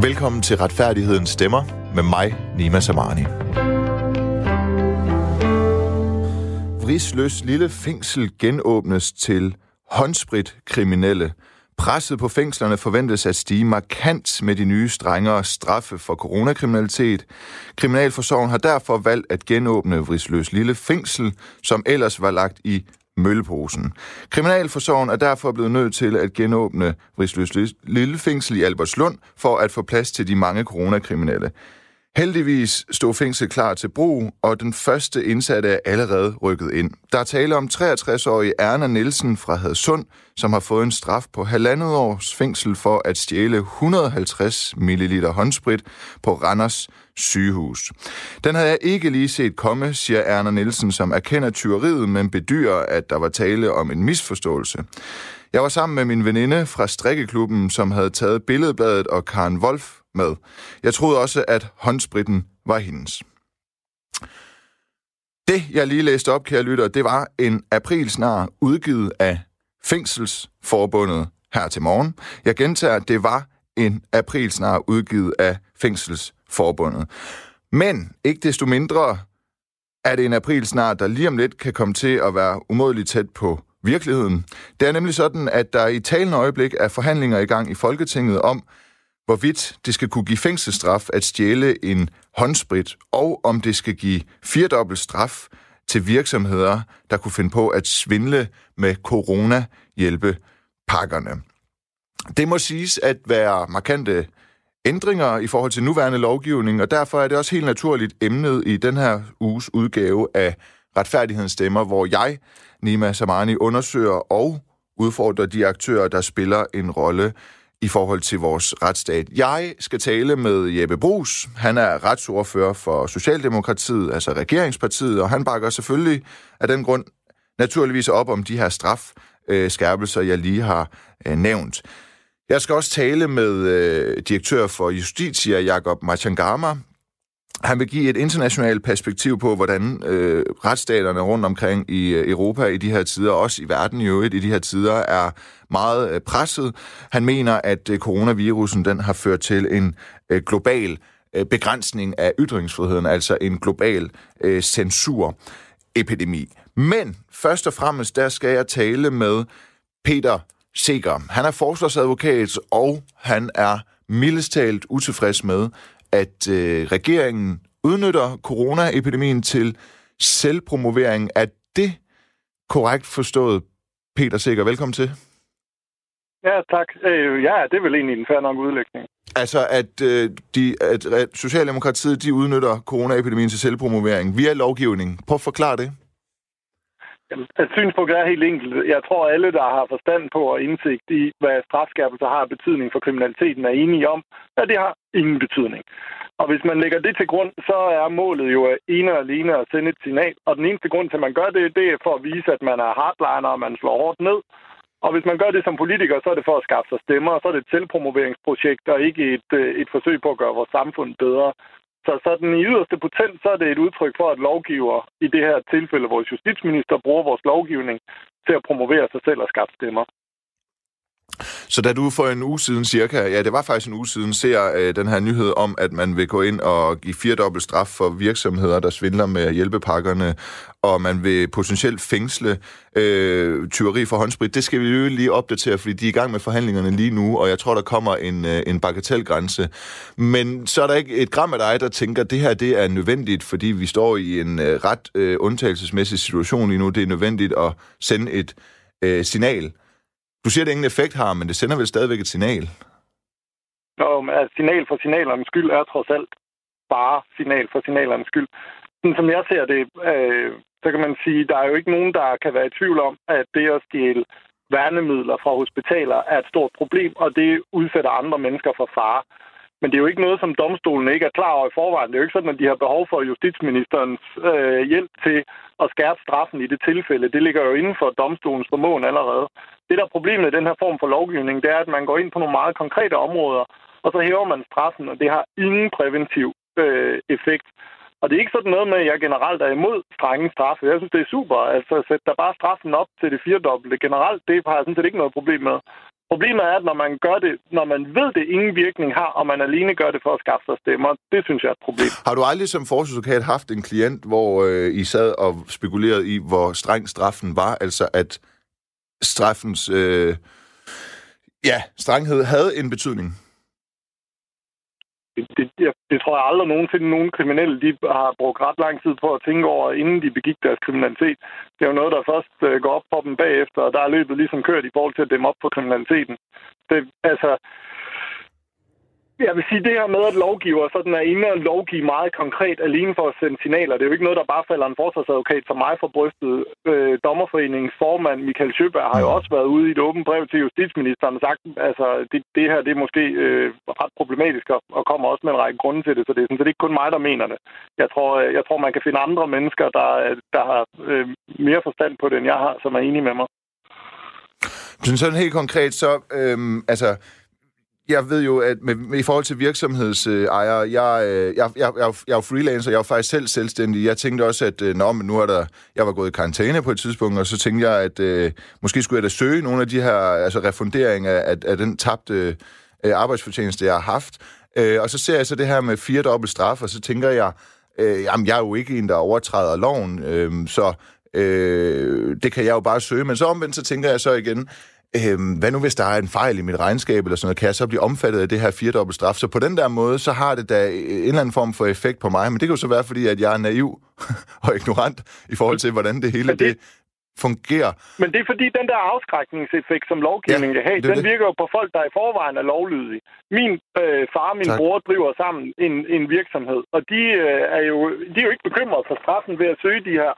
Velkommen til Retfærdighedens Stemmer med mig, Nima Samani. Vrisløs lille fængsel genåbnes til håndsprit kriminelle. Presset på fængslerne forventes at stige markant med de nye strengere straffe for coronakriminalitet. Kriminalforsorgen har derfor valgt at genåbne Vrisløs lille fængsel, som ellers var lagt i mølleposen. Kriminalforsorgen er derfor blevet nødt til at genåbne Vrisløs Lille Fængsel i Albertslund for at få plads til de mange coronakriminelle. Heldigvis stod fængslet klar til brug, og den første indsatte er allerede rykket ind. Der er tale om 63-årige Erna Nielsen fra Hadsund, som har fået en straf på halvandet års fængsel for at stjæle 150 ml håndsprit på Randers sygehus. Den havde jeg ikke lige set komme, siger Erna Nielsen, som erkender tyveriet, men bedyrer, at der var tale om en misforståelse. Jeg var sammen med min veninde fra strikkeklubben, som havde taget billedbladet og Karen Wolf med. Jeg troede også, at håndspritten var hendes. Det, jeg lige læste op, kære lytter, det var en aprilsnar udgivet af Fængselsforbundet her til morgen. Jeg gentager, det var en aprilsnar udgivet af forbundet. Men ikke desto mindre er det en aprilsnar, der lige om lidt kan komme til at være umådeligt tæt på virkeligheden. Det er nemlig sådan, at der i talende øjeblik er forhandlinger i gang i Folketinget om, hvorvidt det skal kunne give fængselsstraf at stjæle en håndsprit, og om det skal give firedobbelt straf til virksomheder, der kunne finde på at svindle med corona-hjælpepakkerne. Det må siges at være markante ændringer i forhold til nuværende lovgivning, og derfor er det også helt naturligt emnet i den her uges udgave af Retfærdighedens Stemmer, hvor jeg, Nima Samani, undersøger og udfordrer de aktører, der spiller en rolle i forhold til vores retsstat. Jeg skal tale med Jeppe Brugs. Han er retsordfører for Socialdemokratiet, altså regeringspartiet, og han bakker selvfølgelig af den grund naturligvis op om de her strafskærpelser, jeg lige har øh, nævnt. Jeg skal også tale med øh, direktør for Justitia, Jakob Machangama. Han vil give et internationalt perspektiv på, hvordan øh, retsstaterne rundt omkring i øh, Europa i de her tider, også i verden i øvrigt i de her tider, er meget øh, presset. Han mener, at øh, coronavirusen den har ført til en øh, global øh, begrænsning af ytringsfriheden, altså en global øh, censurepidemi. Men først og fremmest, der skal jeg tale med Peter Seger. Han er forsvarsadvokat, og han er mildest talt utilfreds med, at øh, regeringen udnytter coronaepidemien til selvpromovering. Er det korrekt forstået, Peter Sikker? Velkommen til. Ja, tak. Øh, ja, det er vel egentlig en fair nok udlægning. Altså, at, øh, de, at, at Socialdemokratiet de udnytter coronaepidemien til selvpromovering via lovgivning. Prøv at forklare det. Jamen, altså, synspunktet er helt enkelt. Jeg tror, alle, der har forstand på og indsigt i, hvad strafskærpelser har betydning for kriminaliteten, er enige om, at det har ingen betydning. Og hvis man lægger det til grund, så er målet jo ene og alene at sende et signal. Og den eneste grund til, at man gør det, det er for at vise, at man er hardliner, og man slår hårdt ned. Og hvis man gør det som politiker, så er det for at skaffe sig stemmer, og så er det et selvpromoveringsprojekt, og ikke et, øh, et forsøg på at gøre vores samfund bedre. Så sådan i yderste potent, så er det et udtryk for, at lovgiver, i det her tilfælde vores justitsminister, bruger vores lovgivning til at promovere sig selv og skaffe stemmer. Så da du for en uge siden cirka, ja det var faktisk en uge siden, ser øh, den her nyhed om, at man vil gå ind og give firedobbelt straf for virksomheder, der svindler med hjælpepakkerne, og man vil potentielt fængsle øh, tyveri for håndsprit, det skal vi jo lige opdatere, fordi de er i gang med forhandlingerne lige nu, og jeg tror, der kommer en, øh, en bagatelgrænse. Men så er der ikke et gram af dig, der tænker, at det her det er nødvendigt, fordi vi står i en øh, ret øh, undtagelsesmæssig situation lige nu. Det er nødvendigt at sende et øh, signal du siger, at det ingen effekt har, men det sender vel stadigvæk et signal? Nå, men altså, signal for signalernes skyld er trods alt bare signal for signalernes skyld. Sådan som jeg ser det, øh, så kan man sige, der er jo ikke nogen, der kan være i tvivl om, at det at stjæle værnemidler fra hospitaler er et stort problem, og det udsætter andre mennesker for fare. Men det er jo ikke noget, som domstolen ikke er klar over i forvejen. Det er jo ikke sådan, at de har behov for justitsministerens øh, hjælp til at skærpe straffen i det tilfælde. Det ligger jo inden for domstolens formåen allerede. Det, der er problemet i den her form for lovgivning, det er, at man går ind på nogle meget konkrete områder, og så hæver man straffen, og det har ingen præventiv øh, effekt. Og det er ikke sådan noget med, at jeg generelt er imod strenge straffe. Jeg synes, det er super. Altså, sæt der bare straffen op til det firedobbelte generelt, det har jeg sådan set ikke noget problem med. Problemet er, at når man gør det, når man ved, det ingen virkning har, og man alene gør det for at skaffe sig stemmer, det synes jeg er et problem. Har du aldrig som forsvarsadvokat haft en klient, hvor øh, I sad og spekulerede i, hvor streng straffen var? Altså at straffens øh, ja, strenghed havde en betydning? Det, det, jeg, det tror jeg aldrig nogensinde nogen kriminelle de har brugt ret lang tid på at tænke over, inden de begik deres kriminalitet. Det er jo noget, der først øh, går op på dem bagefter, og der er løbet ligesom kørt i forhold til at dæmme op på kriminaliteten. Det, altså, jeg vil sige, det her med, at lovgiver sådan er inde og lovgive meget konkret alene for at sende signaler, det er jo ikke noget, der bare falder en forsvarsadvokat som mig for brystet. Øh, Dommerforeningens formand, Michael Sjøberg, har jo også været ude i et åbent brev til justitsministeren og sagt, altså, det, det her det er måske øh, ret problematisk, og kommer også med en række grunde til det, så det er sådan set ikke kun mig, der mener det. Jeg tror, jeg tror man kan finde andre mennesker, der, der har øh, mere forstand på det, end jeg har, som er enige med mig. Sådan helt konkret, så øhm, altså, jeg ved jo, at med, med, i forhold til virksomhedsejere, øh, jeg, øh, jeg, jeg, jeg, jeg er jo freelancer, jeg er jo faktisk selv selvstændig. Jeg tænkte også, at øh, nå, men nu er der, jeg var gået i karantæne på et tidspunkt, og så tænkte jeg, at øh, måske skulle jeg da søge nogle af de her altså refunderinger af, af, af den tabte øh, arbejdsfortjeneste, jeg har haft. Øh, og så ser jeg så det her med fire dobbelt straf, og så tænker jeg, øh, jamen jeg er jo ikke en, der overtræder loven, øh, så øh, det kan jeg jo bare søge. Men så omvendt, så tænker jeg så igen, Øhm, hvad nu, hvis der er en fejl i mit regnskab eller sådan noget? Kan jeg så blive omfattet af det her firedobbelt straf? Så på den der måde, så har det da en eller anden form for effekt på mig. Men det kan jo så være, fordi at jeg er naiv og ignorant i forhold til, hvordan det hele det, det fungerer. Men det er fordi, den der afskrækningseffekt, som lovgivningen ja, kan have, den det. virker jo på folk, der i forvejen er lovlydige. Min øh, far og min tak. bror driver sammen en, en virksomhed, og de, øh, er jo, de er jo ikke bekymrede for straffen ved at søge de her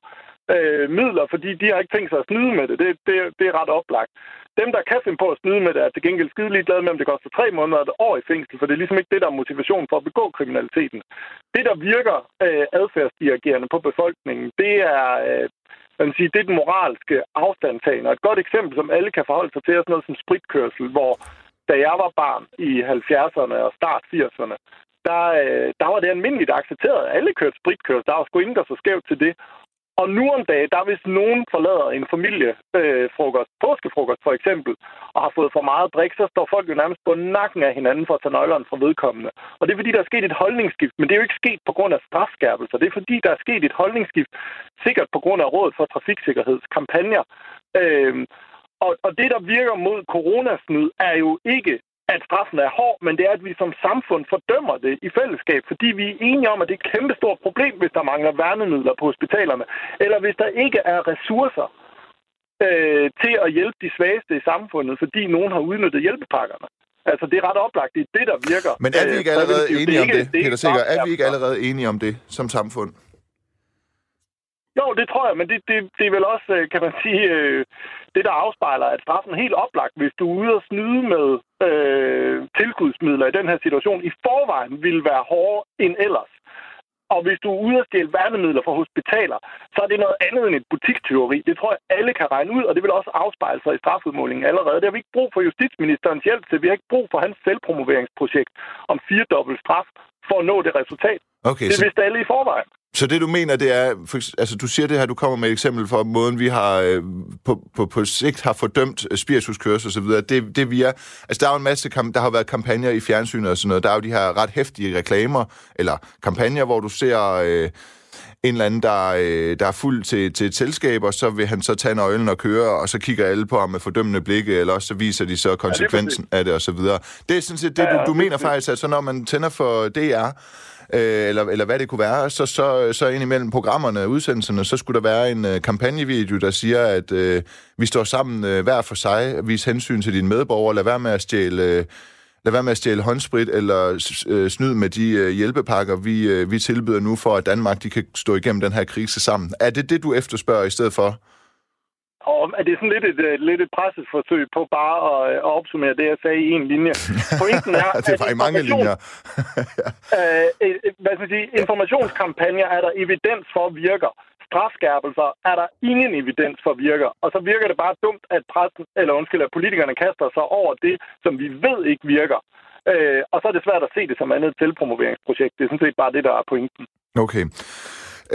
øh, midler, fordi de har ikke tænkt sig at snyde med det. Det, det, det er ret oplagt. Dem, der kan finde på at snyde med det, er til gengæld skide ligeglade med, om det koster tre måneder eller et år i fængsel, for det er ligesom ikke det, der er motivation for at begå kriminaliteten. Det, der virker øh, adfærdsdirigerende på befolkningen, det er, øh, man sige, det er den moralske afstandtagen. Og et godt eksempel, som alle kan forholde sig til, er sådan noget som spritkørsel, hvor da jeg var barn i 70'erne og start 80'erne, der, øh, der var det almindeligt accepteret. Alle kørte spritkørsel. Der var sgu ingen, der så skævt til det. Og nu om dagen, der hvis nogen forlader en familiefrokost, øh, påskefrokost for eksempel, og har fået for meget drik, så står folk jo nærmest på nakken af hinanden for at tage nøglerne fra vedkommende. Og det er fordi, der er sket et holdningsskift, men det er jo ikke sket på grund af strafskærpelser. Det er fordi, der er sket et holdningsskift, sikkert på grund af Rådet for Trafiksikkerhedskampagner. Øh, og, og det, der virker mod coronasnyd, er jo ikke at straffen er hård, men det er, at vi som samfund fordømmer det i fællesskab, fordi vi er enige om, at det er et kæmpestort problem, hvis der mangler værnemidler på hospitalerne, eller hvis der ikke er ressourcer øh, til at hjælpe de svageste i samfundet, fordi nogen har udnyttet hjælpepakkerne. Altså, det er ret oplagt. Det er det, der virker. Men er vi ikke øh, allerede øh, enige om det, det Peter Sikker? Er vi ikke allerede enige om det som samfund? Jo, det tror jeg, men det, det, det er vel også, øh, kan man sige, øh, det, der afspejler, at straffen er helt oplagt, hvis du er ude og snyde med øh, tilskudsmidler i den her situation, i forvejen vil være hårdere end ellers. Og hvis du er ude og stjæle værnemidler fra hospitaler, så er det noget andet end et butikstyveri. Det tror jeg, alle kan regne ud, og det vil også afspejle sig i strafudmålingen allerede. Det har vi ikke brug for justitsministerens hjælp til. Vi har ikke brug for hans selvpromoveringsprojekt om firedobbelt straf for at nå det resultat. Okay, det så... vidste alle i forvejen. Så det, du mener, det er... For, altså, du siger det her, du kommer med et eksempel for måden, vi har øh, på, på, på sigt har fordømt spirituskørsel og så videre. Det, det vi er... Altså, der er jo en masse... Der har været kampagner i fjernsynet og sådan noget. Der er jo de her ret hæftige reklamer, eller kampagner, hvor du ser... Øh, en eller anden, der, øh, der er fuld til, til et selskab, og så vil han så tage nøglen og køre, og så kigger alle på ham med fordømmende blikke, eller også så viser de så konsekvensen ja, det af det, og så videre. Det er sådan set det, ja, ja, du, du mener faktisk, at så når man tænder for DR, øh, eller, eller hvad det kunne være, så, så, så ind imellem programmerne, udsendelserne, så skulle der være en øh, kampagnevideo, der siger, at øh, vi står sammen øh, hver for sig, vis hensyn til dine medborgere, lad være med at stjæle... Øh, lad være med at stjæle håndsprit eller øh, snyd med de øh, hjælpepakker, vi, øh, vi tilbyder nu for, at Danmark de kan stå igennem den her krise sammen. Er det det, du efterspørger i stedet for? Og er det sådan lidt et, øh, lidt et presset forsøg på bare at, øh, at opsummere det, jeg sagde i en linje? Pointen er, det er faktisk mange linjer. øh, hvad skal man sige, informationskampagner er der evidens for virker. Strafskærpelser er der ingen evidens for virker. Og så virker det bare dumt, at pressen, eller undskyld, at politikerne kaster sig over det, som vi ved ikke virker. Øh, og så er det svært at se det som andet tilpromoveringsprojekt. Det er sådan set bare det, der er pointen. Okay.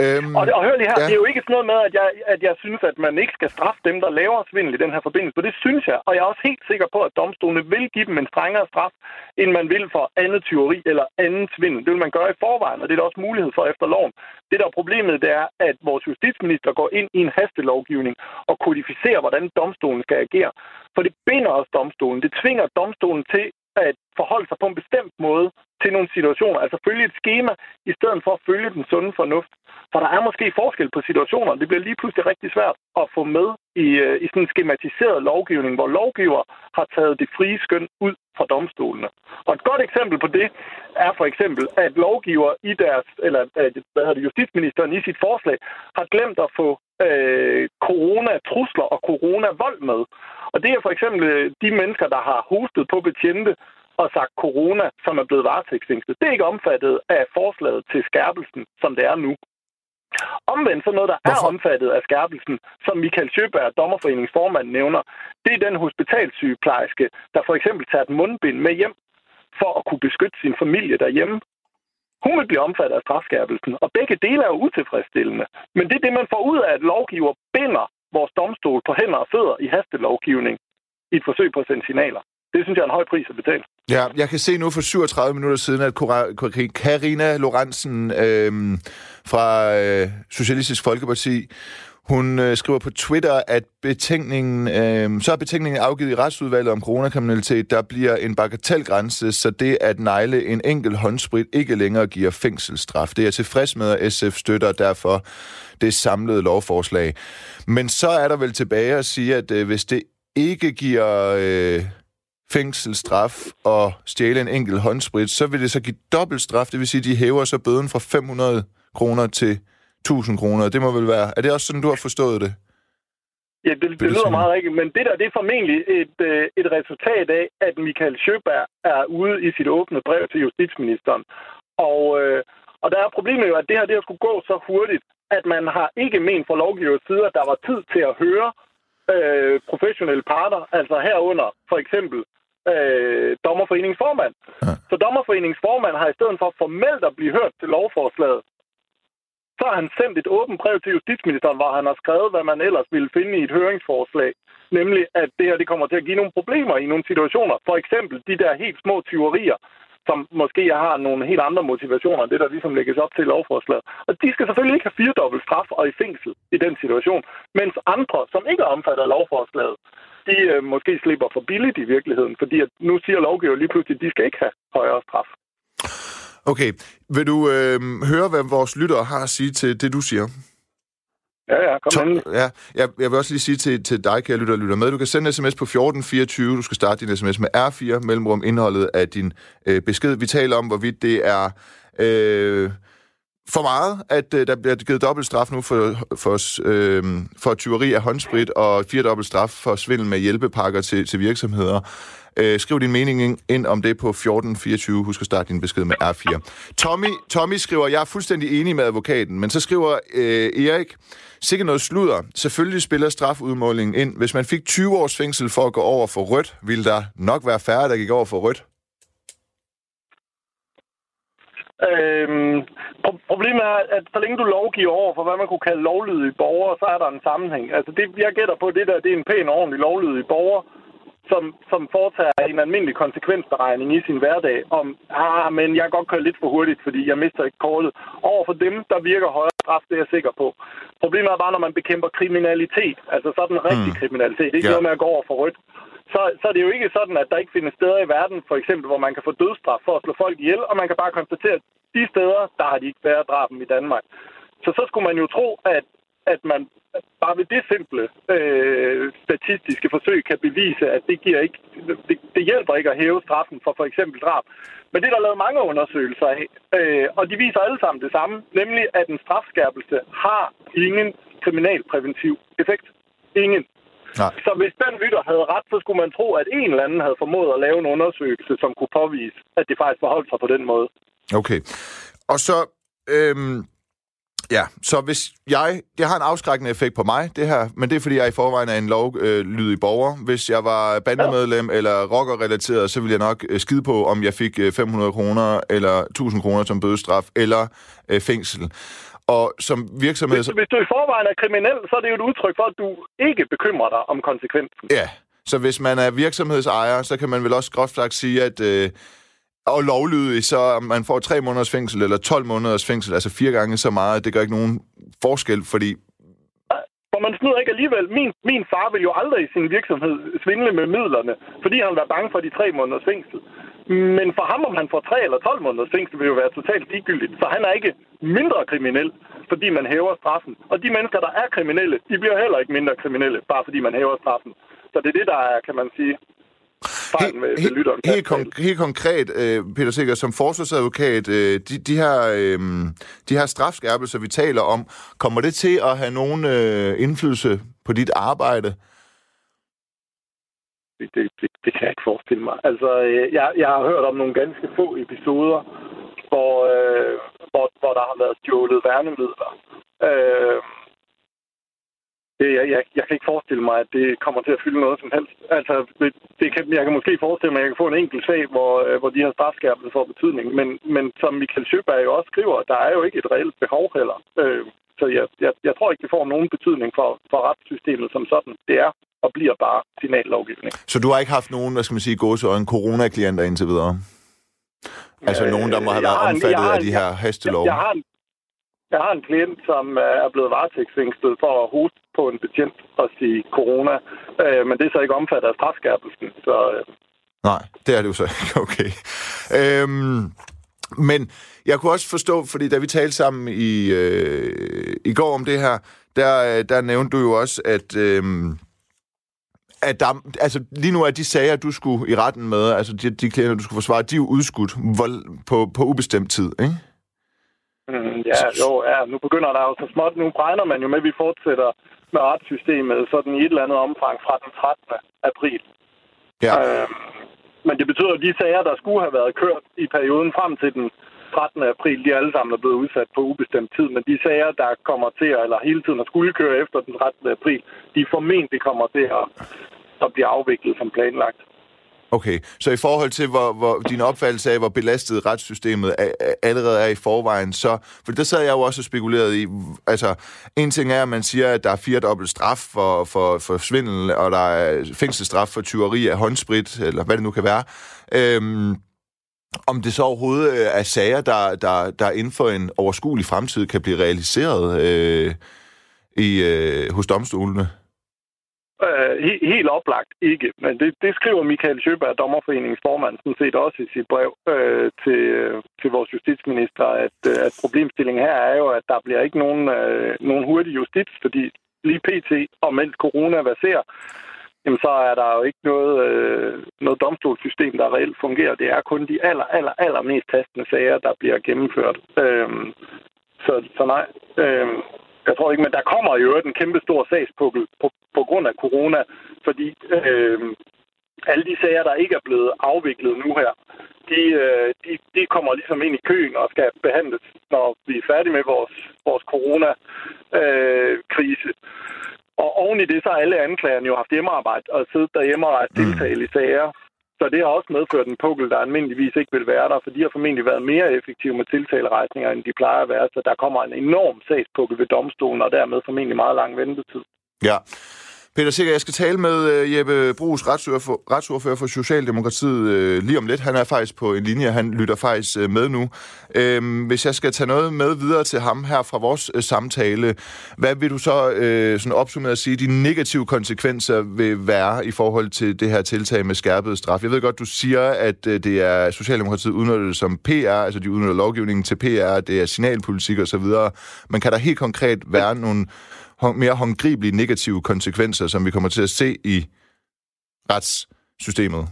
Øhm, og, og hør lige her, ja. det er jo ikke sådan noget med, at jeg, at jeg synes, at man ikke skal straffe dem, der laver svindel i den her forbindelse, for det synes jeg. Og jeg er også helt sikker på, at domstolene vil give dem en strengere straf, end man vil for andet tyveri eller anden svindel. Det vil man gøre i forvejen, og det er der også mulighed for efter loven. Det, der er problemet, det er, at vores justitsminister går ind i en hastelovgivning og kodificerer, hvordan domstolen skal agere. For det binder også domstolen. Det tvinger domstolen til at forholde sig på en bestemt måde til nogle situationer. Altså følge et schema, i stedet for at følge den sunde fornuft. For der er måske forskel på situationer. Det bliver lige pludselig rigtig svært at få med i, øh, i sådan en skematiseret lovgivning, hvor lovgiver har taget det frie skøn ud fra domstolene. Og et godt eksempel på det er for eksempel, at lovgiver i deres, eller øh, hvad hedder det, justitsministeren i sit forslag, har glemt at få øh, corona-trusler og corona-vold med. Og det er for eksempel øh, de mennesker, der har hostet på betjente og sagt corona, som er blevet varetægtsfængslet. Det er ikke omfattet af forslaget til skærpelsen, som det er nu. Omvendt så noget, der Hvorfor? er omfattet af skærpelsen, som Michael Sjøberg, dommerforeningsformand, nævner, det er den hospitalsygeplejerske, der for eksempel tager et mundbind med hjem for at kunne beskytte sin familie derhjemme. Hun vil blive omfattet af strafskærpelsen, og begge dele er jo utilfredsstillende. Men det er det, man får ud af, at lovgiver binder vores domstol på hænder og fødder i hastelovgivning i et forsøg på at sende signaler. Det synes jeg er en høj pris at betale. Ja, jeg kan se nu for 37 minutter siden, at Karina Lorentzen øh, fra øh, Socialistisk Folkeparti, hun øh, skriver på Twitter, at betænkningen, øh, så er betænkningen afgivet i retsudvalget om coronakriminalitet. Der bliver en bagatelgrænse, så det at negle en enkelt håndsprit ikke længere giver fængselsstraf. Det er jeg tilfreds med, at SF støtter derfor det samlede lovforslag. Men så er der vel tilbage at sige, at øh, hvis det ikke giver øh, fængselsstraf og stjæle en enkelt håndsprit, så vil det så give dobbelt straf. Det vil sige, at de hæver så bøden fra 500 kroner til 1000 kroner. Det må vel være... Er det også sådan, du har forstået det? Ja, det, det lyder meget rigtigt, men det der det er formentlig et, øh, et resultat af, at Michael Schøberg er ude i sit åbne brev til justitsministeren. Og, øh, og der er problemet jo, at det her det har skulle gå så hurtigt, at man har ikke ment fra lovgivers side, at der var tid til at høre øh, professionelle parter, altså herunder for eksempel øh, dommerforeningsformand. Ja. Så dommerforeningsformand har i stedet for formelt at blive hørt til lovforslaget, så har han sendt et åbent brev til justitsministeren, hvor han har skrevet, hvad man ellers ville finde i et høringsforslag. Nemlig, at det her det kommer til at give nogle problemer i nogle situationer. For eksempel de der helt små tyverier, som måske har nogle helt andre motivationer, det der ligesom lægges op til lovforslaget. Og de skal selvfølgelig ikke have firedobbelt straf og i fængsel i den situation, mens andre, som ikke er omfattet af lovforslaget, de øh, måske slipper for billigt i virkeligheden, fordi at nu siger lovgiver lige pludselig, at de skal ikke have højere straf. Okay, vil du øh, høre, hvad vores lyttere har at sige til det, du siger? Ja, ja, kom Tom, ja, jeg, jeg vil også lige sige til, til dig, kære lytter, lytter med, du kan sende en sms på 1424, du skal starte din sms med R4, mellemrum indholdet af din øh, besked. Vi taler om, hvorvidt det er... Øh, for meget, at øh, der bliver givet dobbelt straf nu for, for, øh, for tyveri af håndsprit og fire dobbelt straf for svindel med hjælpepakker til, til virksomheder. Øh, skriv din mening ind om det på 1424. Husk at starte din besked med R4. Tommy, Tommy skriver, jeg er fuldstændig enig med advokaten, men så skriver øh, Erik, sikkert noget sludder. Selvfølgelig spiller strafudmålingen ind. Hvis man fik 20 års fængsel for at gå over for rødt, ville der nok være færre, der gik over for rødt. Øhm, problemet er, at så længe du lovgiver over for, hvad man kunne kalde lovlydige borgere, så er der en sammenhæng. Altså det, jeg gætter på, det der det er en pæn ordentlig lovlydig borger, som, som foretager en almindelig konsekvensberegning i sin hverdag om, ah, men jeg kan godt køre lidt for hurtigt, fordi jeg mister ikke kortet. Over for dem, der virker højere straf, det er jeg sikker på. Problemet er bare, når man bekæmper kriminalitet, altså sådan rigtig mm. kriminalitet, det er ikke ja. noget med at gå over for rødt, så, så er det jo ikke sådan, at der ikke findes steder i verden, for eksempel, hvor man kan få dødsstraf for at slå folk ihjel, og man kan bare konstatere, at de steder, der har de ikke været draben i Danmark. Så så skulle man jo tro, at, at man bare ved det simple øh, statistiske forsøg kan bevise, at det, giver ikke, det, det hjælper ikke at hæve straffen for for eksempel drab. Men det er der lavet mange undersøgelser af, øh, og de viser alle sammen det samme, nemlig at en strafskærpelse har ingen kriminalpræventiv effekt. Ingen. Nej. Så hvis den lytter havde ret, så skulle man tro, at en eller anden havde formået at lave en undersøgelse, som kunne påvise, at det faktisk forholdt sig på den måde. Okay. Og så, øhm, ja, så hvis jeg, det har en afskrækkende effekt på mig, det her, men det er fordi, jeg i forvejen er en lovlydig borger. Hvis jeg var bandemedlem ja. eller rockerrelateret, så ville jeg nok øh, skide på, om jeg fik 500 øh, kroner eller 1000 kroner som bødestraf eller øh, fængsel. Og som virksomhed... Hvis, hvis du i forvejen er kriminel, så er det jo et udtryk for, at du ikke bekymrer dig om konsekvensen. Ja, så hvis man er virksomhedsejer, så kan man vel også groft sagt sige, at... Øh, og lovlydig, så man får tre måneders fængsel eller 12 måneders fængsel, altså fire gange så meget, det gør ikke nogen forskel, fordi for man snyder ikke alligevel. Min, min far vil jo aldrig i sin virksomhed svindle med midlerne, fordi han var bange for de tre måneders fængsel. Men for ham, om han får 3 eller 12 måneders fængsel, vil jo være totalt ligegyldigt. Så han er ikke mindre kriminel, fordi man hæver straffen. Og de mennesker, der er kriminelle, de bliver heller ikke mindre kriminelle, bare fordi man hæver straffen. Så det er det, der er, kan man sige, fejl med, helt, lytteren. Helt, kon- helt konkret, øh, Peter Sikker, som forsvarsadvokat, øh, de, de, her, øh, de her strafskærpelser, vi taler om, kommer det til at have nogen øh, indflydelse på dit arbejde? Det, det, det, det kan jeg ikke forestille mig. Altså, øh, jeg, jeg har hørt om nogle ganske få episoder, hvor, øh, hvor, hvor der har været stjålet værnemidler. Øh, det, jeg, jeg, jeg kan ikke forestille mig, at det kommer til at fylde noget som helst. Altså, det, det kan, jeg kan måske forestille mig, at jeg kan få en enkelt sag, hvor, øh, hvor de her strafskærpelser får betydning. Men, men som Michael Schøberg jo også skriver, der er jo ikke et reelt behov heller. Øh, så jeg, jeg, jeg tror ikke, det får nogen betydning for, for retssystemet som sådan. Det er og bliver bare signallovgivning. Så du har ikke haft nogen, hvad skal man sige, gåse og en coronaklienter indtil videre? Altså øh, nogen, der må have været omfattet en, af de her hastelov? Jeg, jeg, har en, jeg har en klient, som er blevet varetægtsfængslet for at hoste på en betjent og sige corona, øh, men det er så ikke omfattet af strafskærpelsen. Så, øh. Nej, det er det jo så ikke. Okay. Øhm, men jeg kunne også forstå, fordi da vi talte sammen i, øh, i går om det her, der, der nævnte du jo også, at... Øh, at der, altså lige nu er de sager, du skulle i retten med, altså de, de klienter, du skulle forsvare, de er jo udskudt på, på ubestemt tid, ikke? Mm, ja, jo, ja. Nu begynder der jo så småt. Nu regner man jo med, at vi fortsætter med retssystemet sådan i et eller andet omfang fra den 13. april. Ja. Øh, men det betyder, at de sager, der skulle have været kørt i perioden frem til den 13. april, de alle sammen er blevet udsat på ubestemt tid. Men de sager, der kommer til, eller hele tiden at skulle køre efter den 13. april, de formentlig kommer til at, at blive afviklet som planlagt. Okay, så i forhold til hvor, hvor din opfattelse af, hvor belastet retssystemet er, allerede er i forvejen, så... For der sad jeg jo også og spekuleret i... Altså, en ting er, at man siger, at der er fire dobbelt straf for, for, for svindel, og der er fængselsstraf for tyveri af håndsprit, eller hvad det nu kan være. Øhm, om det så overhovedet øh, er sager, der, der, der inden for en overskuelig fremtid kan blive realiseret øh, i, øh, hos domstolene? Øh, he- helt oplagt ikke, men det, det skriver Michael Sjøberg, dommerforeningens formand, sådan set også i sit brev øh, til, øh, til vores justitsminister, at, øh, at problemstillingen her er jo, at der bliver ikke nogen, øh, nogen hurtig justits, fordi lige pt. og mens corona verserer, jamen så er der jo ikke noget, øh, noget domstolssystem, der reelt fungerer. Det er kun de aller, aller, aller mest tastende sager, der bliver gennemført. Øh, så, så nej, øh, jeg tror ikke, men der kommer jo en kæmpe stor sagspukkel på, på grund af corona, fordi øh, alle de sager, der ikke er blevet afviklet nu her, de, øh, de, de kommer ligesom ind i køen og skal behandles, når vi er færdige med vores, vores corona-krise. Øh, og oven i det, så har alle anklagerne jo haft hjemmearbejde og siddet derhjemme og deltaget mm. i sager. Så det har også medført en pukkel, der almindeligvis ikke vil være der, for de har formentlig været mere effektive med tiltalerejsninger, end de plejer at være. Så der kommer en enorm sagspukkel ved domstolen, og dermed formentlig meget lang ventetid. Ja. Peter Sikker, jeg skal tale med uh, Jeppe Brugs, retsordfører for Socialdemokratiet, uh, lige om lidt. Han er faktisk på en linje, han lytter faktisk uh, med nu. Uh, hvis jeg skal tage noget med videre til ham her fra vores uh, samtale, hvad vil du så uh, sådan opsummere at sige, de negative konsekvenser vil være i forhold til det her tiltag med skærpet straf? Jeg ved godt, du siger, at uh, det er Socialdemokratiet udnytter det som PR, altså de udnytter lovgivningen til PR, det er signalpolitik osv., men kan der helt konkret være nogle mere håndgribelige negative konsekvenser, som vi kommer til at se i retssystemet?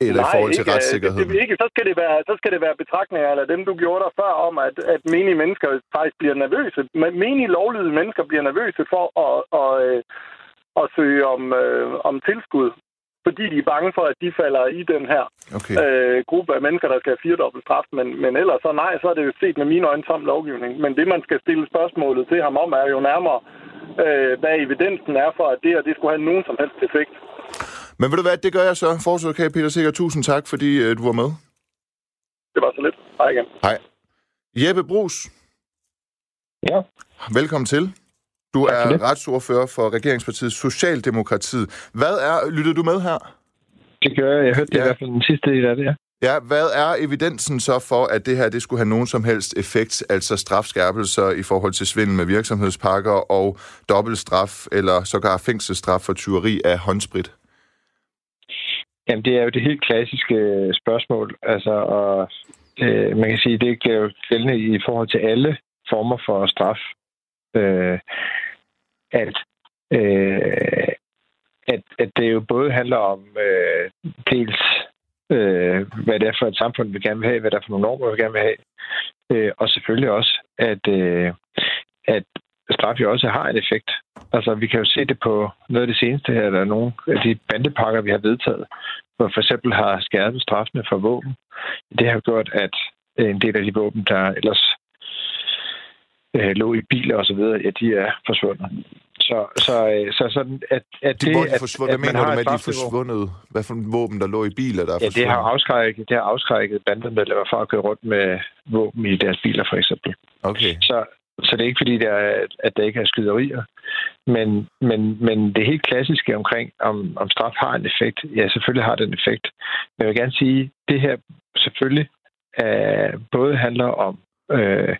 Eller Nej, i forhold til ikke, retssikkerhed? Det, det, ikke. Så, skal det være, så skal det være betragtninger, eller dem, du gjorde der før, om, at, at menige mennesker faktisk bliver nervøse. Menige lovlydige mennesker bliver nervøse for at, at, at, at søge om, øh, om tilskud fordi de er bange for, at de falder i den her okay. øh, gruppe af mennesker, der skal have firedobbelt straf. Men, men ellers så nej, så er det jo set med mine øjne som lovgivning. Men det, man skal stille spørgsmålet til ham om, er jo nærmere, øh, hvad evidensen er for, at det og det skulle have nogen som helst effekt. Men ved du hvad, det gør jeg så. Forsøg, Peter Sikker, tusind tak, fordi øh, du var med. Det var så lidt. Hej igen. Hej. Jeppe Brus, Ja. Velkommen til. Du er retsordfører for Regeringspartiet Socialdemokratiet. Hvad er, lyttede du med her? Det gør jeg. Jeg hørte det ja. i hvert fald den sidste del af det, ja. Ja, hvad er evidensen så for, at det her det skulle have nogen som helst effekt, altså strafskærpelser i forhold til svindel med virksomhedspakker og dobbeltstraf eller sågar fængselsstraf for tyveri af håndsprit? Jamen, det er jo det helt klassiske spørgsmål. Altså, og øh, man kan sige, det er jo gældende i forhold til alle former for straf. Øh, at, øh, at, at det jo både handler om øh, dels øh, hvad det er for et samfund, vi gerne vil have, hvad det er for nogle normer, vi gerne vil have. Øh, og selvfølgelig også, at, øh, at straf jo også har en effekt. Altså, vi kan jo se det på noget af det seneste her, der nogle af de bandepakker, vi har vedtaget, hvor for eksempel har skærpet straffene for våben. Det har gjort, at en del af de våben, der ellers øh, lå i biler og så videre, ja, de er forsvundet. Så, så, øh, så sådan, at, at det... Hvor de forsvundet, at, hvad mener du med, at de er forsvundet? Hvad for våben, der lå i biler, der er ja, det har afskrækket, det har afskrækket bandemedlemmer fra at køre rundt med våben i deres biler, for eksempel. Okay. Så, så det er ikke fordi, der er, at der ikke er skyderier. Men, men, men det helt klassiske omkring, om, om straf har en effekt, ja, selvfølgelig har det en effekt. Men jeg vil gerne sige, at det her selvfølgelig er, både handler om øh,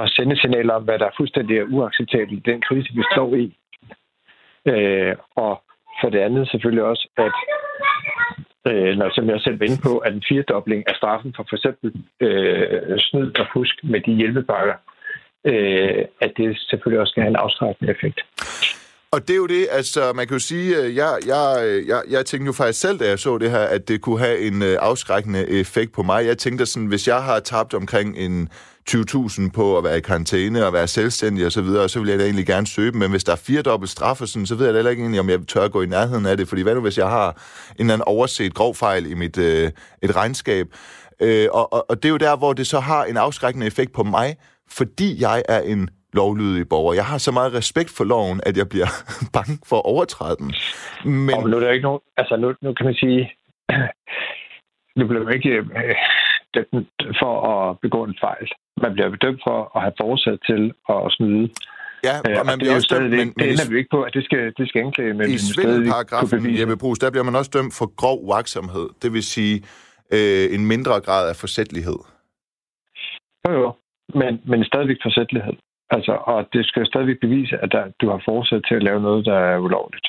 at sende signaler om, hvad der er fuldstændig uacceptabelt i den krise, vi står i. Øh, og for det andet selvfølgelig også, at øh, når, som jeg selv var inde på, at en firedobling af straffen for for eksempel øh, snyd og fusk med de hjælpepakker, øh, at det selvfølgelig også skal have en afskrækkende effekt. Og det er jo det, altså man kan jo sige, øh, jeg, jeg, øh, jeg, jeg tænkte jo faktisk selv, da jeg så det her, at det kunne have en øh, afskrækkende effekt på mig. Jeg tænkte sådan, hvis jeg har tabt omkring en 20.000 på at være i karantæne og være selvstændig osv., så, videre, så vil jeg da egentlig gerne søge dem. Men hvis der er fire dobbelt straffe, sådan, så ved jeg da heller ikke egentlig, om jeg tør gå i nærheden af det. Fordi hvad nu, hvis jeg har en eller anden overset grov fejl i mit øh, et regnskab? Øh, og, og, og det er jo der, hvor det så har en afskrækkende effekt på mig, fordi jeg er en lovlydige borger. Jeg har så meget respekt for loven, at jeg bliver bange for at overtræde den. Men... Og nu er der ikke nogen... Altså, nu, nu kan man sige... nu bliver man ikke øh, dømt for at begå en fejl. Man bliver bedømt for at have forsat til at snyde. Ja, og øh, man bliver også dømt, men, det ender vi ikke på, at det skal, det skal anklage, men I svindelparagrafen, Jeppe Brugs, der bliver man også dømt for grov uaksomhed. Det vil sige øh, en mindre grad af forsætlighed. Jo, jo. Men, men stadigvæk forsætlighed. Altså, og det skal stadigvæk bevise, at der, du har forsat til at lave noget, der er ulovligt.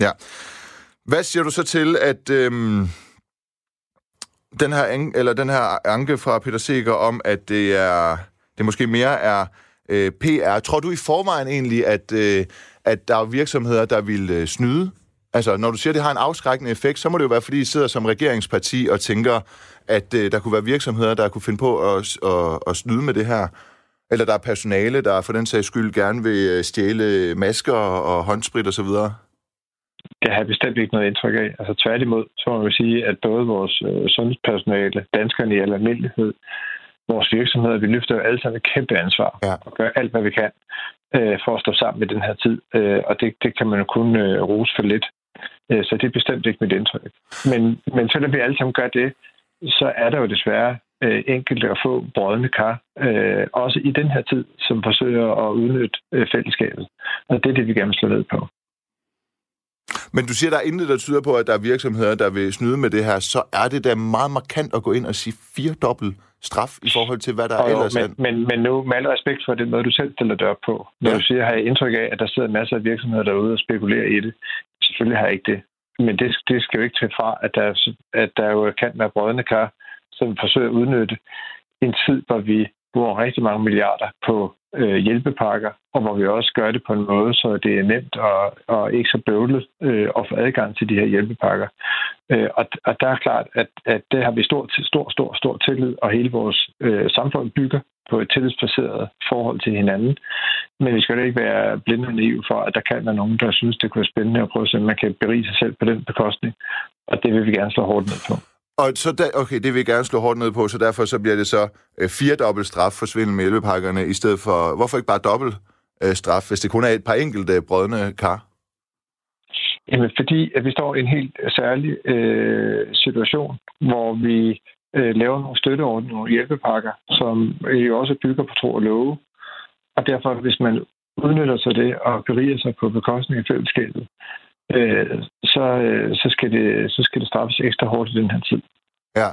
Ja. Hvad siger du så til, at øhm, den, her, eller den her anke fra Peter Seger om, at det er det måske mere er øh, PR. Tror du i forvejen egentlig, at, øh, at der er virksomheder, der vil øh, snyde? Altså, når du siger, at det har en afskrækkende effekt, så må det jo være, fordi I sidder som regeringsparti og tænker, at øh, der kunne være virksomheder, der kunne finde på at, at, at snyde med det her. Eller der er personale, der for den sags skyld gerne vil øh, stjæle masker og håndsprit osv.? Det har jeg bestemt ikke noget indtryk af. Altså tværtimod, så må man sige, at både vores øh, sundhedspersonale, danskerne i al almindelighed, vores virksomheder, vi løfter jo alle sammen et kæmpe ansvar ja. og gør alt, hvad vi kan øh, for at stå sammen i den her tid. Øh, og det, det kan man jo kun øh, rose for lidt. Øh, så det er bestemt ikke mit indtryk. Men, men selvom vi alle sammen gør det, så er der jo desværre øh, enkelte at få brødende kar, øh, også i den her tid, som forsøger at udnytte øh, fællesskabet. Og det er det, vi gerne vil slå ned på. Men du siger, der er intet, der tyder på, at der er virksomheder, der vil snyde med det her. Så er det da meget markant at gå ind og sige fire dobbelt straf i forhold til, hvad der jo, ellers men, er. Men, men nu, med al respekt for den måde, du selv stiller det op på. Når ja. du siger, har jeg indtryk af, at der sidder masser af virksomheder derude og spekulerer i det. Selvfølgelig har jeg ikke det. Men det, det skal jo ikke tage fra, at der, at der jo kan være brødende kar, som forsøger at udnytte en tid, hvor vi bruger rigtig mange milliarder på øh, hjælpepakker, og hvor vi også gør det på en måde, så det er nemt og, og ikke så bøvlet øh, at få adgang til de her hjælpepakker. Øh, og, og der er klart, at, at det har vi stor, stor, stor, stor tillid, og hele vores øh, samfund bygger på et tillidsbaseret forhold til hinanden. Men vi skal jo ikke være blinde og naive for, at der kan være nogen, der synes, det kunne være spændende at prøve at se, om man kan berige sig selv på den bekostning. Og det vil vi gerne slå hårdt ned på. Og så da, okay, det vil jeg gerne slå hårdt ned på, så derfor så bliver det så øh, fire dobbelt straf for svindel med hjælpepakkerne, i stedet for, hvorfor ikke bare dobbelt øh, straf, hvis det kun er et par enkelte øh, brødne kar? Jamen, fordi at vi står i en helt særlig øh, situation, hvor vi øh, laver nogle støtteordninger, og hjælpepakker, som øh, jo også bygger på tro og love. Og derfor, hvis man udnytter sig det og beriger sig på bekostning af fællesskabet, øh, så, øh, så, skal det, så skal det straffes ekstra hårdt i den her tid. Ja.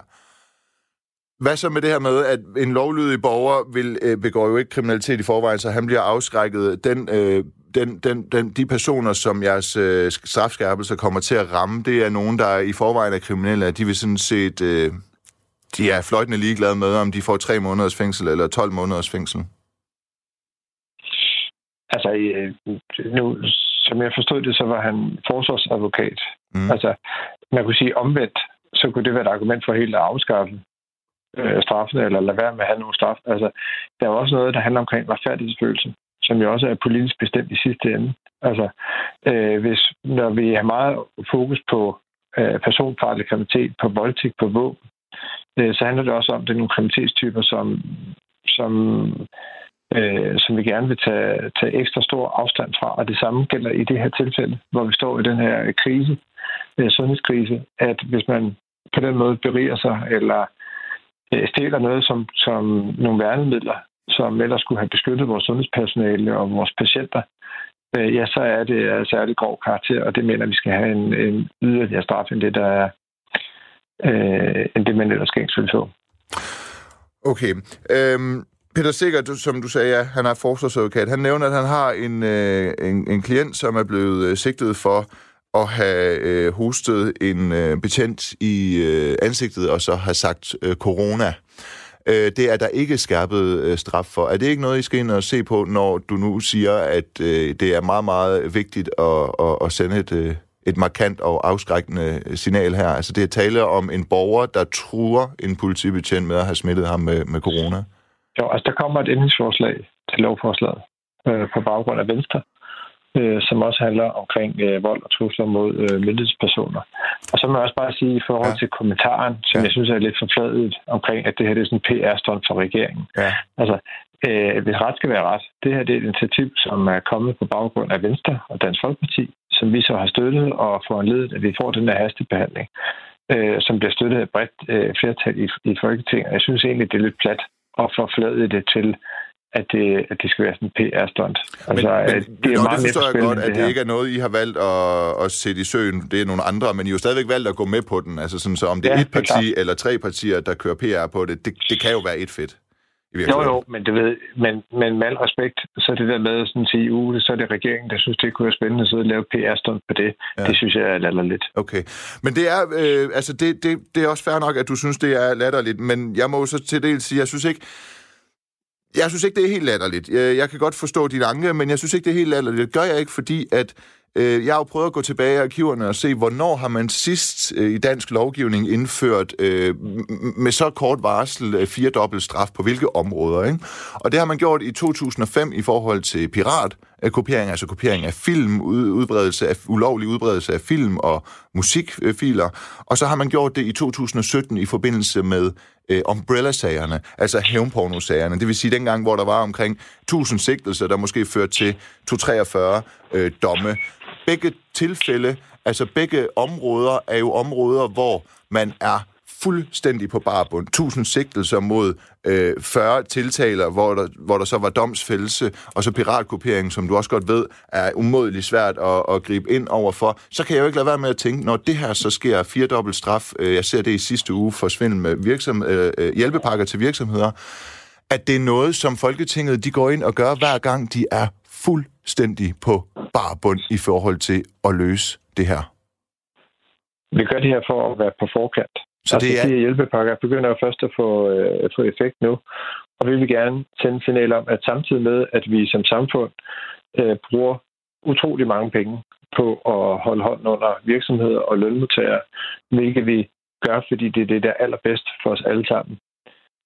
Hvad så med det her med, at en lovlydig borger vil, øh, begår jo ikke kriminalitet i forvejen, så han bliver afskrækket. Den, øh, den, den, den, de personer, som jeres øh, strafskærpelse kommer til at ramme, det er nogen, der i forvejen er kriminelle. De vil sådan set... Øh, de er fløjtende ligeglade med, om de får tre måneders fængsel eller 12 måneders fængsel. Altså, øh, nu, som jeg forstod det, så var han forsvarsadvokat. Mm. Altså, man kunne sige omvendt, så kunne det være et argument for helt at afskaffe øh, straffen, eller lade være med at have nogen straf. Altså, der er også noget, der handler omkring retfærdighedsfølelse, som jo også er politisk bestemt i sidste ende. Altså, øh, hvis, når vi har meget fokus på øh, personfarlig kriminalitet, på voldtægt, på våben, øh, så handler det også om, at det er nogle kriminalitetstyper, som, som øh, som vi gerne vil tage, tage ekstra stor afstand fra. Og det samme gælder i det her tilfælde, hvor vi står i den her krise, øh, sundhedskrise, at hvis man på den måde beriger sig, eller øh, stjæler noget som, som nogle værnemidler, som ellers skulle have beskyttet vores sundhedspersonale og vores patienter, øh, ja, så er det af særlig grov karakter, og det mener, vi skal have en, en yderligere straf end det, der er, øh, end det, man ellers skal få. Okay. Øhm, Peter Sikker, som du sagde, ja, han er forsvarsadvokat. Han nævner, at han har en, øh, en, en klient, som er blevet øh, sigtet for at have øh, hostet en øh, betjent i øh, ansigtet og så har sagt øh, corona. Øh, det er der ikke skærpet øh, straf for. Er det ikke noget, I skal ind og se på, når du nu siger, at øh, det er meget, meget vigtigt at, at, at sende et, øh, et markant og afskrækkende signal her? Altså det er tale om en borger, der truer en politibetjent med at have smittet ham med, med corona? Jo, altså der kommer et ændringsforslag til lovforslaget øh, på baggrund af Venstre, øh, som også handler omkring øh, vold og trusler mod øh, myndighedspersoner. Og så må jeg også bare sige i forhold ja. til kommentaren, som ja. jeg synes er lidt forfladet omkring, at det her det er sådan en PR-stund for regeringen. Ja. Altså, øh, hvis ret skal være ret, det her det er et initiativ, som er kommet på baggrund af Venstre og Dansk Folkeparti, som vi så har støttet og foranledet, at vi får den der hastebehandling, øh, som bliver støttet af bredt øh, flertal i, i Folketinget. Jeg synes egentlig, det er lidt plat og forflade det til, at det, at det skal være sådan en PR-stunt. Altså, men, men, det, er nå, meget det forstår jeg godt, at det, det ikke er noget, I har valgt at, at sætte i søen. Det er nogle andre, men I har jo stadigvæk valgt at gå med på den. Altså sådan, så om det er ja, et parti er eller tre partier, der kører PR på det, det, det kan jo være et fedt. Jo, jo, men, det ved, men, men med al respekt, så det der med sådan at sige, uh, så er det regeringen, der synes, det kunne være spændende at sidde og lave PR-stunt på det. Ja. Det synes jeg er latterligt. Okay, men det er, øh, altså det, det, det er også fair nok, at du synes, det er latterligt, men jeg må så til del sige, jeg synes ikke, jeg synes ikke, det er helt latterligt. Jeg, jeg kan godt forstå din anke, men jeg synes ikke, det er helt latterligt. Det gør jeg ikke, fordi at Øh, jeg har jo prøvet at gå tilbage i arkiverne og se, hvornår har man sidst øh, i dansk lovgivning indført øh, med så kort varsel øh, fire dobbelt straf på hvilke områder. Ikke? Og det har man gjort i 2005 i forhold til pirat, øh, kopiering, altså kopiering af film, udbredelse af, ulovlig udbredelse af film og musikfiler. Og så har man gjort det i 2017 i forbindelse med øh, umbrella-sagerne, altså hævnporno-sagerne. Det vil sige dengang, hvor der var omkring 1000 sigtelser, der måske førte til 243 øh, domme begge tilfælde, altså begge områder, er jo områder, hvor man er fuldstændig på barbund. Tusind sigtelser mod øh, 40 tiltaler, hvor der, hvor der så var domsfældelse, og så piratkopiering, som du også godt ved, er umådeligt svært at, at gribe ind overfor. Så kan jeg jo ikke lade være med at tænke, når det her så sker firedobbelt straf, øh, jeg ser det i sidste uge for svindel med virksom, øh, øh, hjælpepakker til virksomheder, at det er noget, som Folketinget de går ind og gør hver gang, de er fuld fuldstændig på barbund i forhold til at løse det her? Vi gør det her for at være på forkant. Så det er... de hjælpepakker begynder jo først at få, øh, få effekt nu. Og vi vil gerne sende en signal om, at samtidig med, at vi som samfund øh, bruger utrolig mange penge på at holde hånden under virksomheder og lønmodtagere, hvilket vi gør, fordi det er det, der er allerbedst for os alle sammen,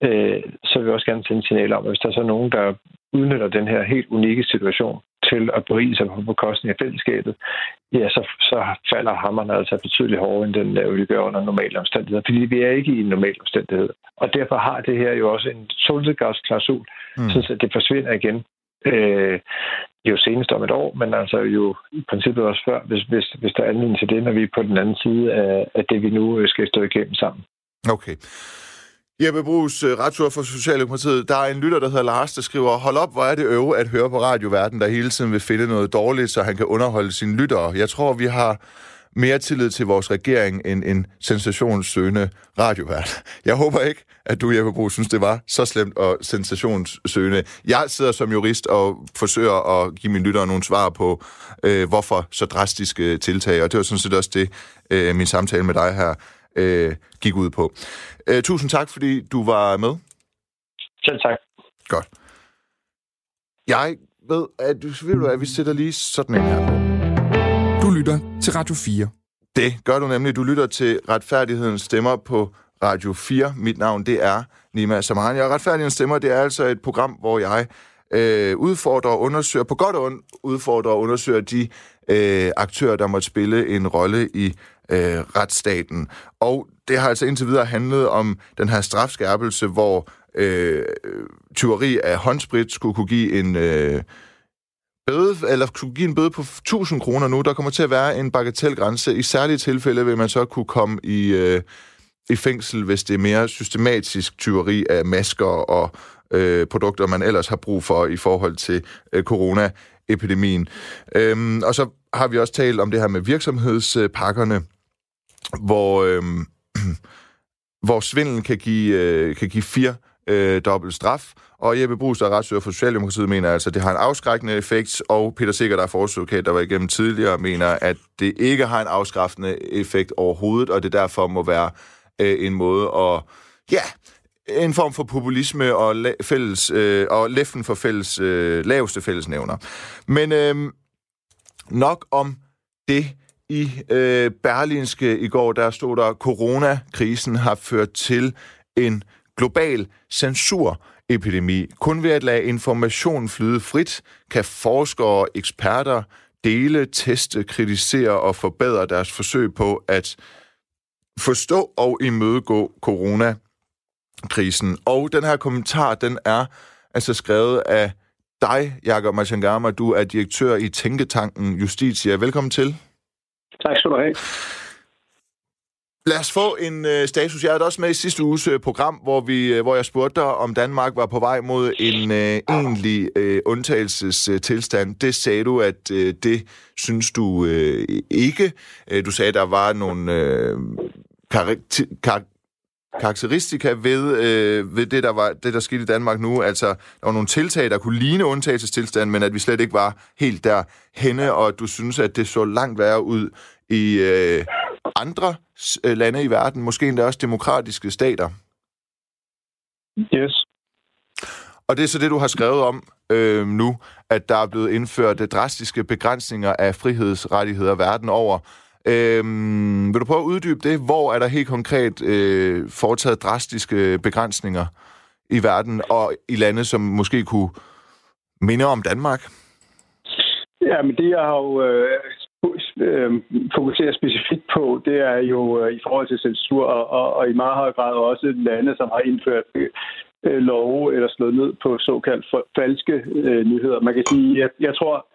øh, så vil vi også gerne sende en signal om, at hvis der er så nogen, der udnytter den her helt unikke situation til at berige sig på bekostning af fællesskabet, ja, så, så falder hammeren altså betydeligt hårdere, end den vil gøre under normale omstændigheder. Fordi vi er ikke i en normal omstændighed. Og derfor har det her jo også en solnedgangsklausul, mm. så det forsvinder igen. Øh, jo senest om et år, men altså jo i princippet også før, hvis, hvis, hvis der er anledning til det, når vi er på den anden side af, af det, vi nu skal stå igennem sammen. Okay. Jeppe Brugs, øh, retsord for Socialdemokratiet. Der er en lytter, der hedder Lars, der skriver, hold op, hvor er det øve at høre på radioverden, der hele tiden vil finde noget dårligt, så han kan underholde sine lyttere. Jeg tror, vi har mere tillid til vores regering end en sensationssøgende radiovært. Jeg håber ikke, at du, Jeppe Bro, synes, det var så slemt og sensationssøgende. Jeg sidder som jurist og forsøger at give mine lyttere nogle svar på, øh, hvorfor så drastiske tiltag, og det var sådan set også det, øh, min samtale med dig her øh, gik ud på. Øh, tusind tak, fordi du var med. Selv tak. Godt. Jeg ved, at, ved du, at vi sætter lige sådan en her på. Du lytter til Radio 4. Det gør du nemlig. Du lytter til Retfærdighedens Stemmer på Radio 4. Mit navn, det er Nima Samani. Og Retfærdighedens Stemmer, det er altså et program, hvor jeg øh, udfordrer og undersøger, på godt og ondt udfordrer og undersøger de øh, aktører, der måtte spille en rolle i øh, retsstaten. Og det har altså indtil videre handlet om den her strafskærpelse, hvor øh, tyveri af håndsprit skulle kunne give en... Øh, bøde, eller kunne give en bøde på 1000 kroner nu. Der kommer til at være en bagatelgrænse. I særlige tilfælde vil man så kunne komme i, øh, i fængsel, hvis det er mere systematisk tyveri af masker og øh, produkter, man ellers har brug for i forhold til øh, coronaepidemien. Øhm, og så har vi også talt om det her med virksomhedspakkerne, hvor, øh, hvor svindel kan give, øh, kan give fire øh, dobbelt straf. Og Jeppe Brugs, der er retsøger for Socialdemokratiet, mener altså, at det har en afskrækkende effekt, og Peter Sikker, der er forsøgsadvokat, der var igennem tidligere, mener, at det ikke har en afskræftende effekt overhovedet, og det derfor må være øh, en måde at, ja, en form for populisme og, la- fælles, øh, og læften for fælles, øh, laveste fællesnævner. Men øh, nok om det. I øh, Berlinske i går, der stod der, coronakrisen har ført til en global censurepidemi. Kun ved at lade information flyde frit, kan forskere og eksperter dele, teste, kritisere og forbedre deres forsøg på at forstå og imødegå coronakrisen. Og den her kommentar, den er altså skrevet af dig, Jakob Machangama. Du er direktør i Tænketanken Justitia. Velkommen til. Tak skal du have. Lad os få en øh, status. Jeg havde også med i sidste uges øh, program, hvor, vi, øh, hvor jeg spurgte dig, om Danmark var på vej mod en øh, egentlig øh, undtagelsestilstand. Det sagde du, at øh, det synes du øh, ikke. Øh, du sagde, at der var nogle øh, kar- kar- karakteristika ved, øh, ved det, der var det, der skete i Danmark nu. Altså, der var nogle tiltag, der kunne ligne undtagelsestilstand, men at vi slet ikke var helt der henne, og du synes, at det så langt værre ud i øh, andre øh, lande i verden, måske endda også demokratiske stater. Yes. Og det er så det, du har skrevet om øh, nu, at der er blevet indført drastiske begrænsninger af frihedsrettigheder verden over. Øh, vil du prøve at uddybe det? Hvor er der helt konkret øh, foretaget drastiske begrænsninger i verden og i lande, som måske kunne minde om Danmark? Ja, men det jeg har jo øh, Øh, fokuserer specifikt på, det er jo øh, i forhold til censur, og, og, og i meget høj grad også lande, som har indført øh, love eller slået ned på såkaldt falske øh, nyheder. Man kan sige, jeg, jeg tror,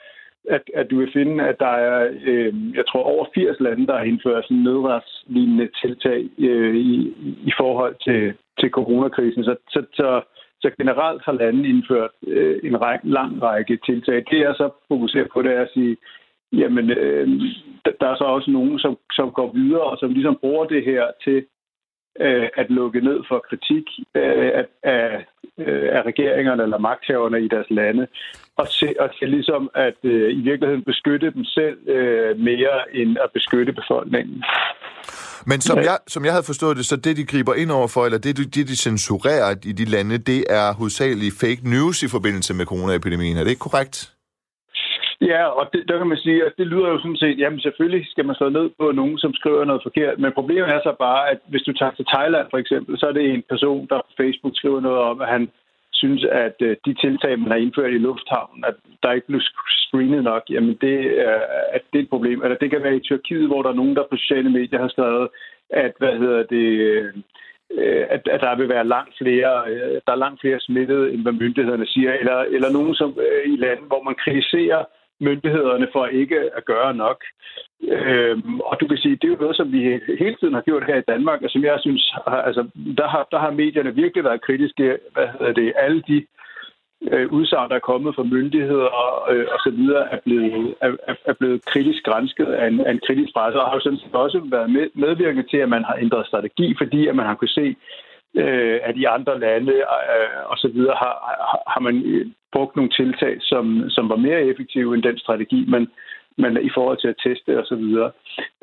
at, at du vil finde, at der er, øh, jeg tror, over 80 lande, der har indført sådan nødretslignende tiltag øh, i, i forhold til, til coronakrisen. Så, så, så, så generelt har landene indført øh, en række, lang række tiltag. Det jeg så fokuserer på, det er at sige, jamen, øh, der er så også nogen, som, som går videre, og som ligesom bruger det her til øh, at lukke ned for kritik øh, af, af, øh, af regeringerne eller magthaverne i deres lande, og til, og til ligesom at øh, i virkeligheden beskytte dem selv øh, mere end at beskytte befolkningen. Men som jeg, som jeg havde forstået det, så det, de griber ind over for, eller det, det, de censurerer i de lande, det er hovedsageligt fake news i forbindelse med coronaepidemien. Er det ikke korrekt? Ja, og det, der kan man sige, at det lyder jo sådan set, jamen selvfølgelig skal man slå ned på nogen, som skriver noget forkert, men problemet er så bare, at hvis du tager til Thailand for eksempel, så er det en person, der på Facebook skriver noget om, at han synes, at øh, de tiltag, man har indført i lufthavnen, at der ikke blev screenet nok, jamen det er, at det er et problem. Eller det kan være i Tyrkiet, hvor der er nogen, der på sociale medier har skrevet, at, hvad hedder det, øh, at, at der vil være langt flere, øh, der er langt flere smittede, end hvad myndighederne siger, eller, eller nogen som i lande, hvor man kritiserer myndighederne for ikke at gøre nok. Øhm, og du kan sige, det er jo noget, som vi hele tiden har gjort her i Danmark, og som jeg synes, altså, der, har, der har medierne virkelig været kritiske. Hvad hedder det? Alle de øh, udsagn, der er kommet fra myndigheder øh, og så videre, er blevet, er, er blevet kritisk grænsket af en, af en kritisk presse, og har jo sådan set også været med, medvirkende til, at man har ændret strategi, fordi at man har kunne se, øh, at i andre lande øh, og så videre har, har, har man øh, brugt nogle tiltag, som, som var mere effektive end den strategi, man, man i forhold til at teste og så videre.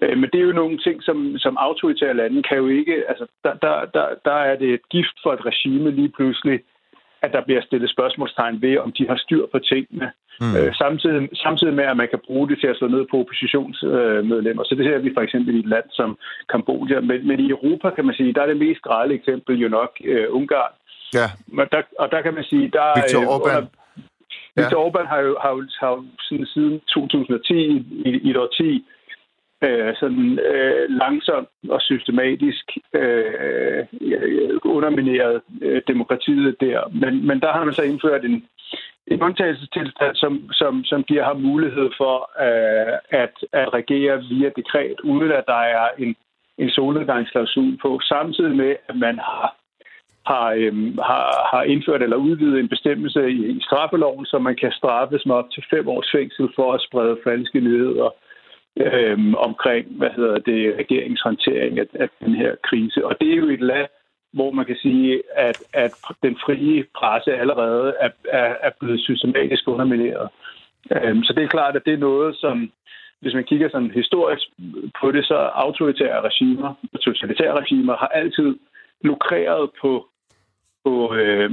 Øh, men det er jo nogle ting, som, som autoritære lande kan jo ikke, altså der, der, der, der er det et gift for et regime lige pludselig, at der bliver stillet spørgsmålstegn ved, om de har styr på tingene. Mm. Øh, samtidig, samtidig med, at man kan bruge det til at slå ned på oppositionsmedlemmer. Så det ser vi for eksempel i et land som Kambodja. Men, men i Europa kan man sige, der er det mest grælde eksempel jo nok øh, Ungarn. Ja. Og der, og der kan man sige, der Viktor øh, Orbán. Under, Viktor ja. Orbán har jo, har har sådan, siden 2010 i, i et årti øh, sådan øh, langsomt og systematisk øh, undermineret øh, demokratiet der. Men, men der har man så indført en, en undtagelsestilstand, som, som, som giver ham mulighed for øh, at, at regere via dekret, uden at der er en, en solnedgangsklausul på, samtidig med, at man har har, øhm, har, har indført eller udvidet en bestemmelse i, i straffeloven, så man kan straffes med op til fem års fængsel for at sprede falske nyheder øh, omkring, hvad hedder det, regeringshåndtering af, af den her krise. Og det er jo et land, hvor man kan sige, at, at den frie presse allerede er, er, er blevet systematisk undermineret. Øhm, så det er klart, at det er noget, som, hvis man kigger sådan historisk på det, så autoritære regimer og totalitære regimer har altid lukreret på på øh,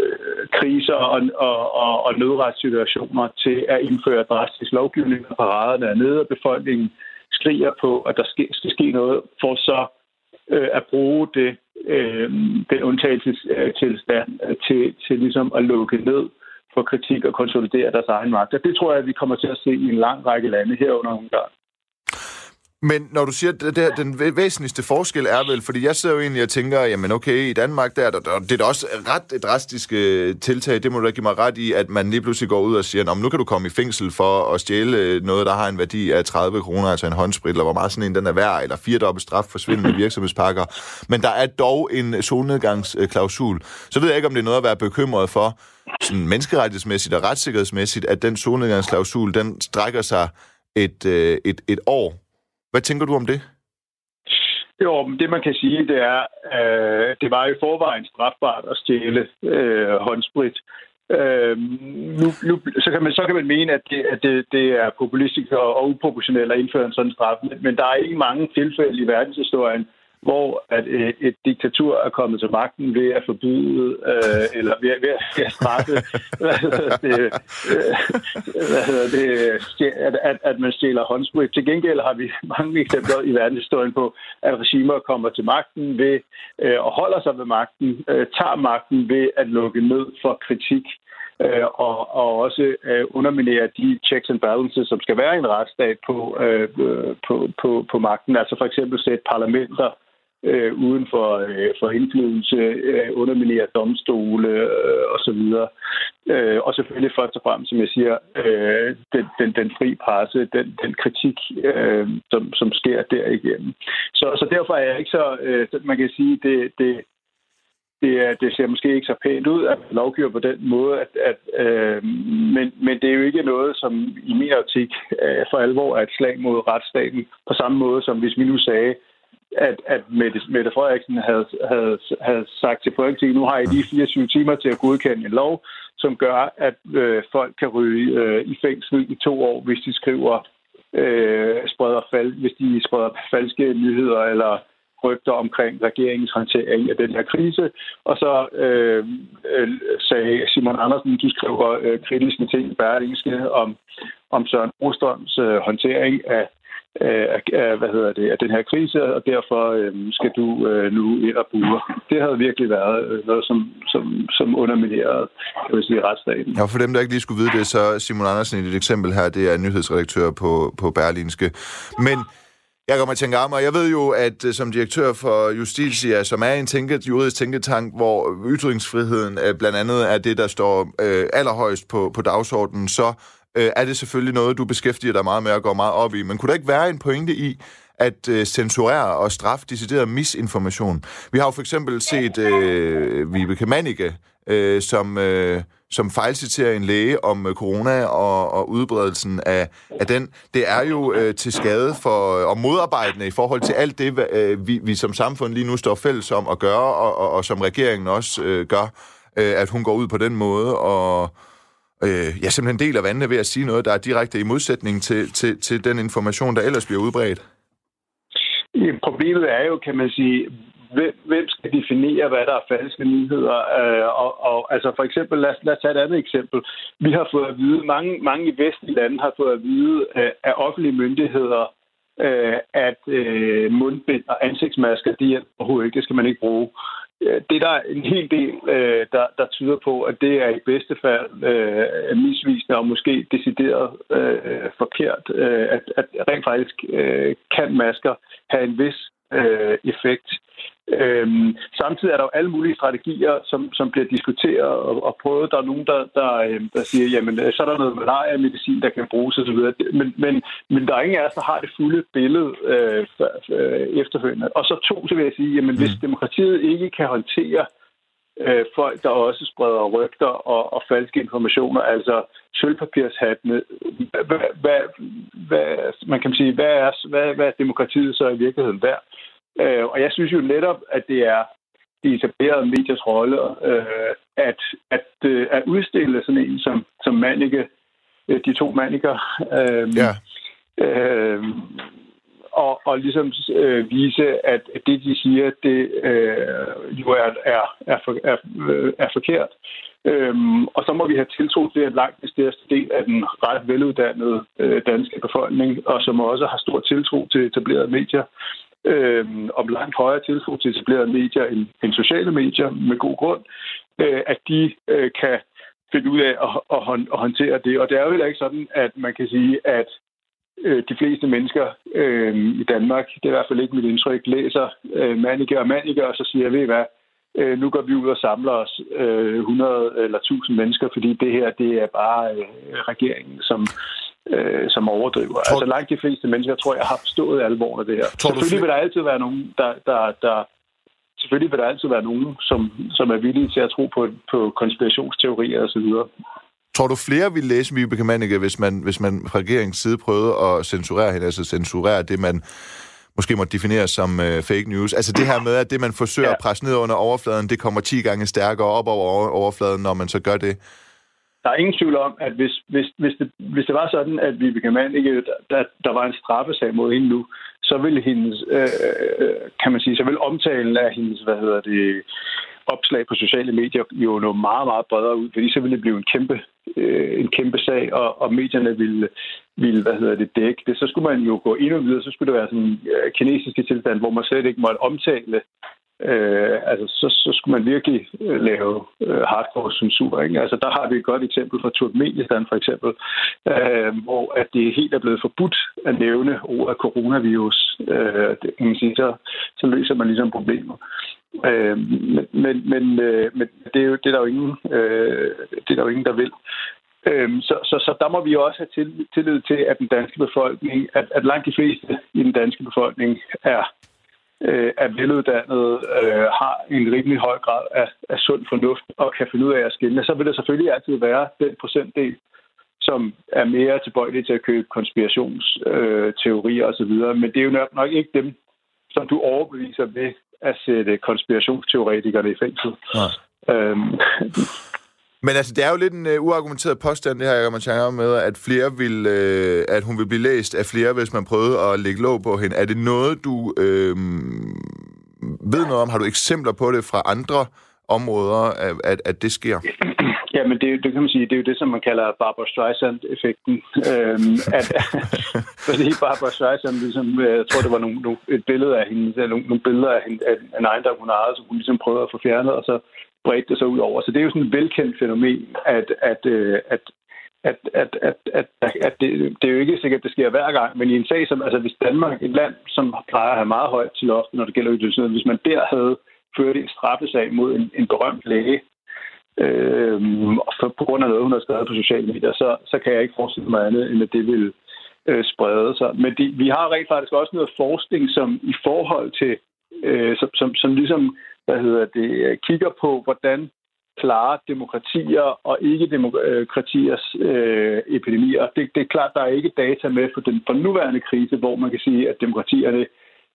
øh, kriser og, og, og, og nødretssituationer til at indføre drastisk lovgivning, og paraderne er nede, og befolkningen skriger på, at der skal, skal ske noget, for så øh, at bruge det, øh, den undtagelsestilstand øh, til, til ligesom at lukke ned for kritik og konsolidere deres egen magt. Og det tror jeg, at vi kommer til at se i en lang række lande herunder Ungarn. Men når du siger, at det, den væsentligste forskel er vel, fordi jeg sidder jo egentlig og tænker, jamen okay, i Danmark der, der, der det er da også ret drastiske tiltag, det må du da give mig ret i, at man lige pludselig går ud og siger, nu kan du komme i fængsel for at stjæle noget, der har en værdi af 30 kroner, altså en håndsprit, eller hvor meget sådan en den er værd, eller fire dobbelt straf for svindende virksomhedspakker. Men der er dog en solnedgangsklausul. Så ved jeg ikke, om det er noget at være bekymret for, sådan menneskerettighedsmæssigt og retssikkerhedsmæssigt, at den solnedgangsklausul, den strækker sig et, øh, et, et år hvad tænker du om det? Jo, det man kan sige, det er, øh, det var i forvejen strafbart at stjæle øh, håndsprit. Øh, nu, nu, så, kan man, så kan man mene, at det, at det, det er populistisk og, og uproportionelt at indføre en sådan straf, men der er ikke mange tilfælde i verdenshistorien, hvor at et, øh, et diktatur er kommet til magten ved at forbyde, øh, eller ved, ved, at straffe, det, øh, det, at, at, at man stjæler håndsprit. Til gengæld har vi mange eksempler i verdenshistorien på, at regimer kommer til magten ved øh, og holder sig ved magten, øh, tager magten ved at lukke ned for kritik øh, og, og også øh, underminere de checks and balances, som skal være i en retsstat på, øh, på, på, på magten. Altså for eksempel sætte parlamenter øh, uden for, øh, for indflydelse, øh, underminere domstole øh, osv. Øh, og selvfølgelig først og fremmest, som jeg siger, øh, den, den, den fri presse, den, den kritik, øh, som, som sker derigennem. Så, så derfor er jeg ikke så, øh, man kan sige, det, det, det, det ser måske ikke så pænt ud at lovgive på den måde, at, at, øh, men, men det er jo ikke noget, som i min optik øh, for alvor er et slag mod retsstaten, på samme måde som hvis vi nu sagde, at, at Mette, Mette Frederiksen havde, havde, havde sagt til Folketinget, nu har I lige 24 timer til at godkende en lov, som gør, at øh, folk kan ryge øh, i fængsel i to år, hvis de skriver øh, spreder fal, hvis de spreder falske nyheder eller rygter omkring regeringens håndtering af den her krise. Og så øh, øh, sagde Simon Andersen, du skriver øh, kritiske ting i Berlingske om, om Søren Brostrøms øh, håndtering af Øh, af, af, hvad hedder det, af den her krise, og derfor øh, skal du øh, nu ind og bure. Det havde virkelig været øh, noget, som, som, som underminerede jeg man sige, retsstaten. Ja, for dem, der ikke lige skulle vide det, så Simon Andersen i dit eksempel her, det er nyhedsredaktør på, på Berlinske. Men jeg kommer til at jeg ved jo, at øh, som direktør for Justitia, som er en tænket, juridisk tænketank, hvor ytringsfriheden øh, blandt andet er det, der står øh, allerhøjst på, på dagsordenen, så øh, er det selvfølgelig noget, du beskæftiger dig meget med og går meget op i. Men kunne der ikke være en pointe i, at øh, censurere og straffe decideret misinformation? Vi har jo for eksempel set øh, Vibeke Mannicke, øh, som... Øh, som fejlciterer en læge om øh, corona og, og udbredelsen af, af den, det er jo øh, til skade for øh, og modarbejdende i forhold til alt det, øh, vi, vi som samfund lige nu står fælles om at gøre, og, og, og som regeringen også øh, gør, øh, at hun går ud på den måde og øh, ja, simpelthen del af vandene ved at sige noget, der er direkte i modsætning til, til, til den information, der ellers bliver udbredt. Problemet er jo, kan man sige, hvem, hvem skal definere, hvad der er falske nyheder? Øh, og, og altså for eksempel, lad, lad os tage et andet eksempel. Vi har fået at vide, mange, mange i vestlige lande har fået at vide øh, af offentlige myndigheder, øh, at øh, mundbind og ansigtsmasker, de er overhovedet ikke, det skal man ikke bruge. Det der er en hel del, øh, der, der tyder på, at det er i bedste fald øh, misvisende og måske decideret øh, forkert, øh, at, at rent faktisk øh, kan masker have en vis øh, effekt. Øhm, samtidig er der jo alle mulige strategier, som, som bliver diskuteret og, og prøvet. Der er nogen, der, der, øh, der siger, jamen så er der noget malaria-medicin, der kan bruges osv. Men, men, men der er ingen af os, der har det fulde billede øh, øh, efterfølgende. Og så to, så vil jeg sige, jamen hvis mm. demokratiet ikke kan håndtere øh, folk, der også spreder rygter og, og falske informationer, altså sølvpapirshattene. Hvad, hvad, hvad, man kan sige, hvad er, hvad, hvad er demokratiet så i virkeligheden værd? Øh, og jeg synes jo netop, at det er de etablerede mediers rolle øh, at, at, øh, at udstille sådan en som, som Manike, øh, de to Maniker. Øh, ja. Øh, og, og ligesom øh, vise, at det, de siger, det øh, jo er, er, er, for, er, øh, er forkert. Øhm, og så må vi have tiltro til, at langt det største del af den ret veluddannede øh, danske befolkning, og som også har stor tiltro til etablerede medier, øh, om langt højere tiltro til etablerede medier end, end sociale medier, med god grund, øh, at de øh, kan finde ud af at, at, at håndtere det. Og det er jo heller ikke sådan, at man kan sige, at øh, de fleste mennesker øh, i Danmark, det er i hvert fald ikke mit indtryk, læser øh, Manike og Manike, og så siger, ved I hvad, øh, nu går vi ud og samler os øh, 100 eller 1000 mennesker, fordi det her, det er bare øh, regeringen, som øh, som overdriver. Tror... Altså langt de fleste mennesker, tror jeg, har forstået alvoren af det her. Tror Selvfølgelig vil der altid være nogen, der, der, der selvfølgelig vil der altid være nogen, som, som er villige til at tro på, på konspirationsteorier osv. Tror du flere vil læse Vibeke Mannicke, hvis man, hvis man fra regeringens side prøvede at censurere hende, altså censurere det, man måske må definere som øh, fake news? Altså det her med, at det, man forsøger ja. at presse ned under overfladen, det kommer 10 gange stærkere op over overfladen, når man så gør det der er ingen tvivl om, at hvis, hvis, hvis, det, hvis det var sådan, at vi Mann ikke, der, der var en straffesag mod hende nu, så ville hendes, øh, øh, kan man sige, så ville omtalen af hendes, hvad hedder det, opslag på sociale medier jo nå meget, meget bredere ud, fordi så ville det blive en kæmpe, øh, en kæmpe sag, og, og medierne ville, ville, hvad hedder det, dække det. Så skulle man jo gå endnu videre, så skulle det være sådan en øh, kinesiske tilstand, hvor man slet ikke måtte omtale øh, altså, så, så skulle man virkelig øh, lave øh, hardcore censur. Ikke? Altså, der har vi et godt eksempel fra Turkmenistan for eksempel, øh, hvor at det helt er blevet forbudt at nævne ordet coronavirus. Øh, det, kan man sige, så, så løser man ligesom problemer. Øh, men men, men, øh, men det, er jo, det, er der jo ingen, øh, det er der jo ingen, der vil. Øhm, så, så, så der må vi også have tillid til, at den danske befolkning, at, at langt de fleste i den danske befolkning er øh, er veluddannet, øh, har en rimelig høj grad af, af sund fornuft og kan finde ud af at skille, så vil der selvfølgelig altid være den procentdel, som er mere tilbøjelig til at købe konspirationsteorier osv. Men det er jo nok ikke dem, som du overbeviser ved at sætte konspirationsteoretikerne i fængsel. Ja. Øhm, men altså, det er jo lidt en uh, uargumenteret påstand, det her, jeg tænker med, at flere vil, uh, at hun vil blive læst af flere, hvis man prøvede at lægge låg på hende. Er det noget, du uh, ved noget om? Har du eksempler på det fra andre områder, at, at, at det sker? Ja, men det, det kan man sige, det er jo det, som man kalder Barbara Streisand-effekten. Øhm, at, fordi Barbara Streisand ligesom, jeg tror, det var nogle, nogle, et billede af hende, nogle, nogle billeder af, hende, af en ejendom, hun ejede, som hun ligesom prøvede at få fjernet, og så bredte det sig ud over. Så det er jo sådan et velkendt fænomen, at, at, øh, at, at, at, at, at, at det, det er jo ikke sikkert, at det sker hver gang, men i en sag som, altså hvis Danmark, et land, som plejer at have meget højt til loft, når det gælder ydelsen, hvis man der havde ført en straffesag mod en, en berømt læge, øh, for, på grund af noget, hun har skrevet på sociale medier, så, så kan jeg ikke forestille mig andet, end at det vil øh, sprede sig. Men de, vi har rent faktisk også noget forskning, som i forhold til, øh, som, som, som ligesom, hvad hedder det, øh, kigger på, hvordan klare demokratier og ikke-demokratiers øh, epidemier. Det, det er klart, der er ikke data med for den for nuværende krise, hvor man kan sige, at demokratierne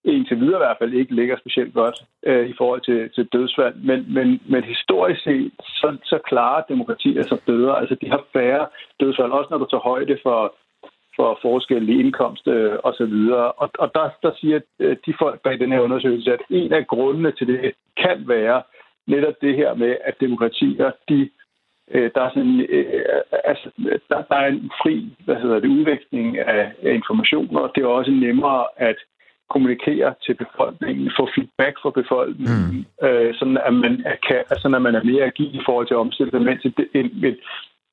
indtil videre i hvert fald ikke ligger specielt godt øh, i forhold til, til dødsfald. Men, men, men historisk set, så, så klarer demokratier sig bedre. Altså, de har færre dødsfald, også når du tager højde for, for forskel i indkomst øh, og så videre. Og, og der, der siger øh, de folk bag den her undersøgelse, at en af grundene til det kan være netop det her med, at demokratier, de øh, der er sådan, øh, altså, der, der er en fri, hvad hedder det, udveksling af, af informationer. Det er også nemmere at kommunikere til befolkningen, få feedback fra befolkningen, mm. øh, sådan at man kan, altså, når man er mere agil i forhold til at omstille sig, mens et, et, et,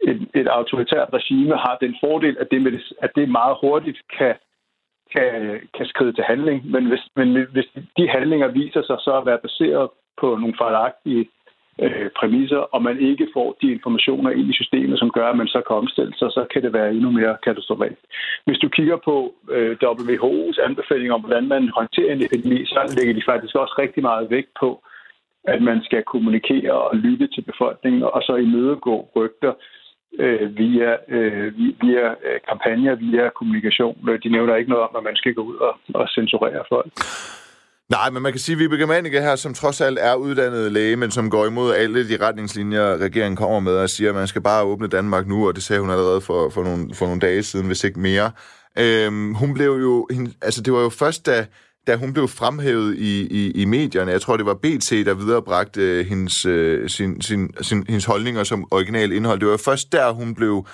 et, et autoritært regime har den fordel, at det, med det, at det meget hurtigt kan, kan, kan skride til handling. Men hvis, men hvis de handlinger viser sig så at være baseret på nogle fejlagtige øh, præmisser, og man ikke får de informationer ind i systemet, som gør, at man så kan omstille sig, så kan det være endnu mere katastrofalt. Hvis du kigger på øh, WHO's anbefalinger om, hvordan man håndterer en epidemi, så lægger de faktisk også rigtig meget vægt på, at man skal kommunikere og lytte til befolkningen, og så imødegå rygter øh, via, øh, via øh, kampagner, via kommunikation. Øh, de nævner ikke noget om, at man skal gå ud og, og censurere folk. Nej, men man kan sige, at Vibeke Mannicke her, som trods alt er uddannet læge, men som går imod alle de retningslinjer, regeringen kommer med, og siger, at man skal bare åbne Danmark nu, og det sagde hun allerede for, for, nogle, for nogle dage siden, hvis ikke mere. Øhm, hun blev jo, altså det var jo først, da, da hun blev fremhævet i, i, i medierne, jeg tror, det var BT, der viderebragte øh, hendes, øh, sin, sin, sin, hendes holdninger som original indhold. Det var først der, hun blev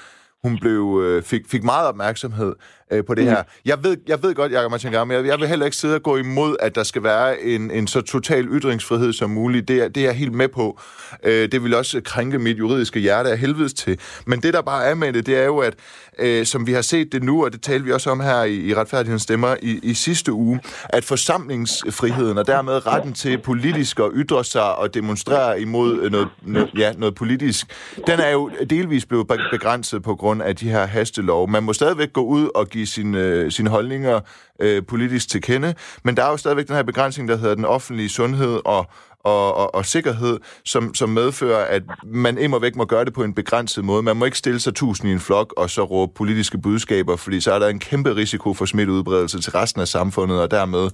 hun blev, øh, fik, fik meget opmærksomhed øh, på det mm. her. Jeg ved, jeg ved godt, Jacob Martin Gamme, jeg, jeg vil heller ikke sidde og gå imod, at der skal være en, en så total ytringsfrihed som muligt. Det er, det er jeg helt med på. Øh, det vil også krænke mit juridiske hjerte af helvedes til. Men det, der bare er med det, det er jo, at øh, som vi har set det nu, og det talte vi også om her i, i Retfærdighedens Stemmer i, i sidste uge, at forsamlingsfriheden og dermed retten til politisk at ytre sig og demonstrere imod noget, noget, ja, noget politisk, den er jo delvis blevet begrænset på grund af de her hastelov. Man må stadigvæk gå ud og give sine, øh, sine holdninger øh, politisk til kende, men der er jo stadigvæk den her begrænsning, der hedder den offentlige sundhed og og, og, og sikkerhed, som, som medfører, at man immer væk må gøre det på en begrænset måde. Man må ikke stille sig tusind i en flok og så råbe politiske budskaber, fordi så er der en kæmpe risiko for smitteudbredelse til resten af samfundet, og dermed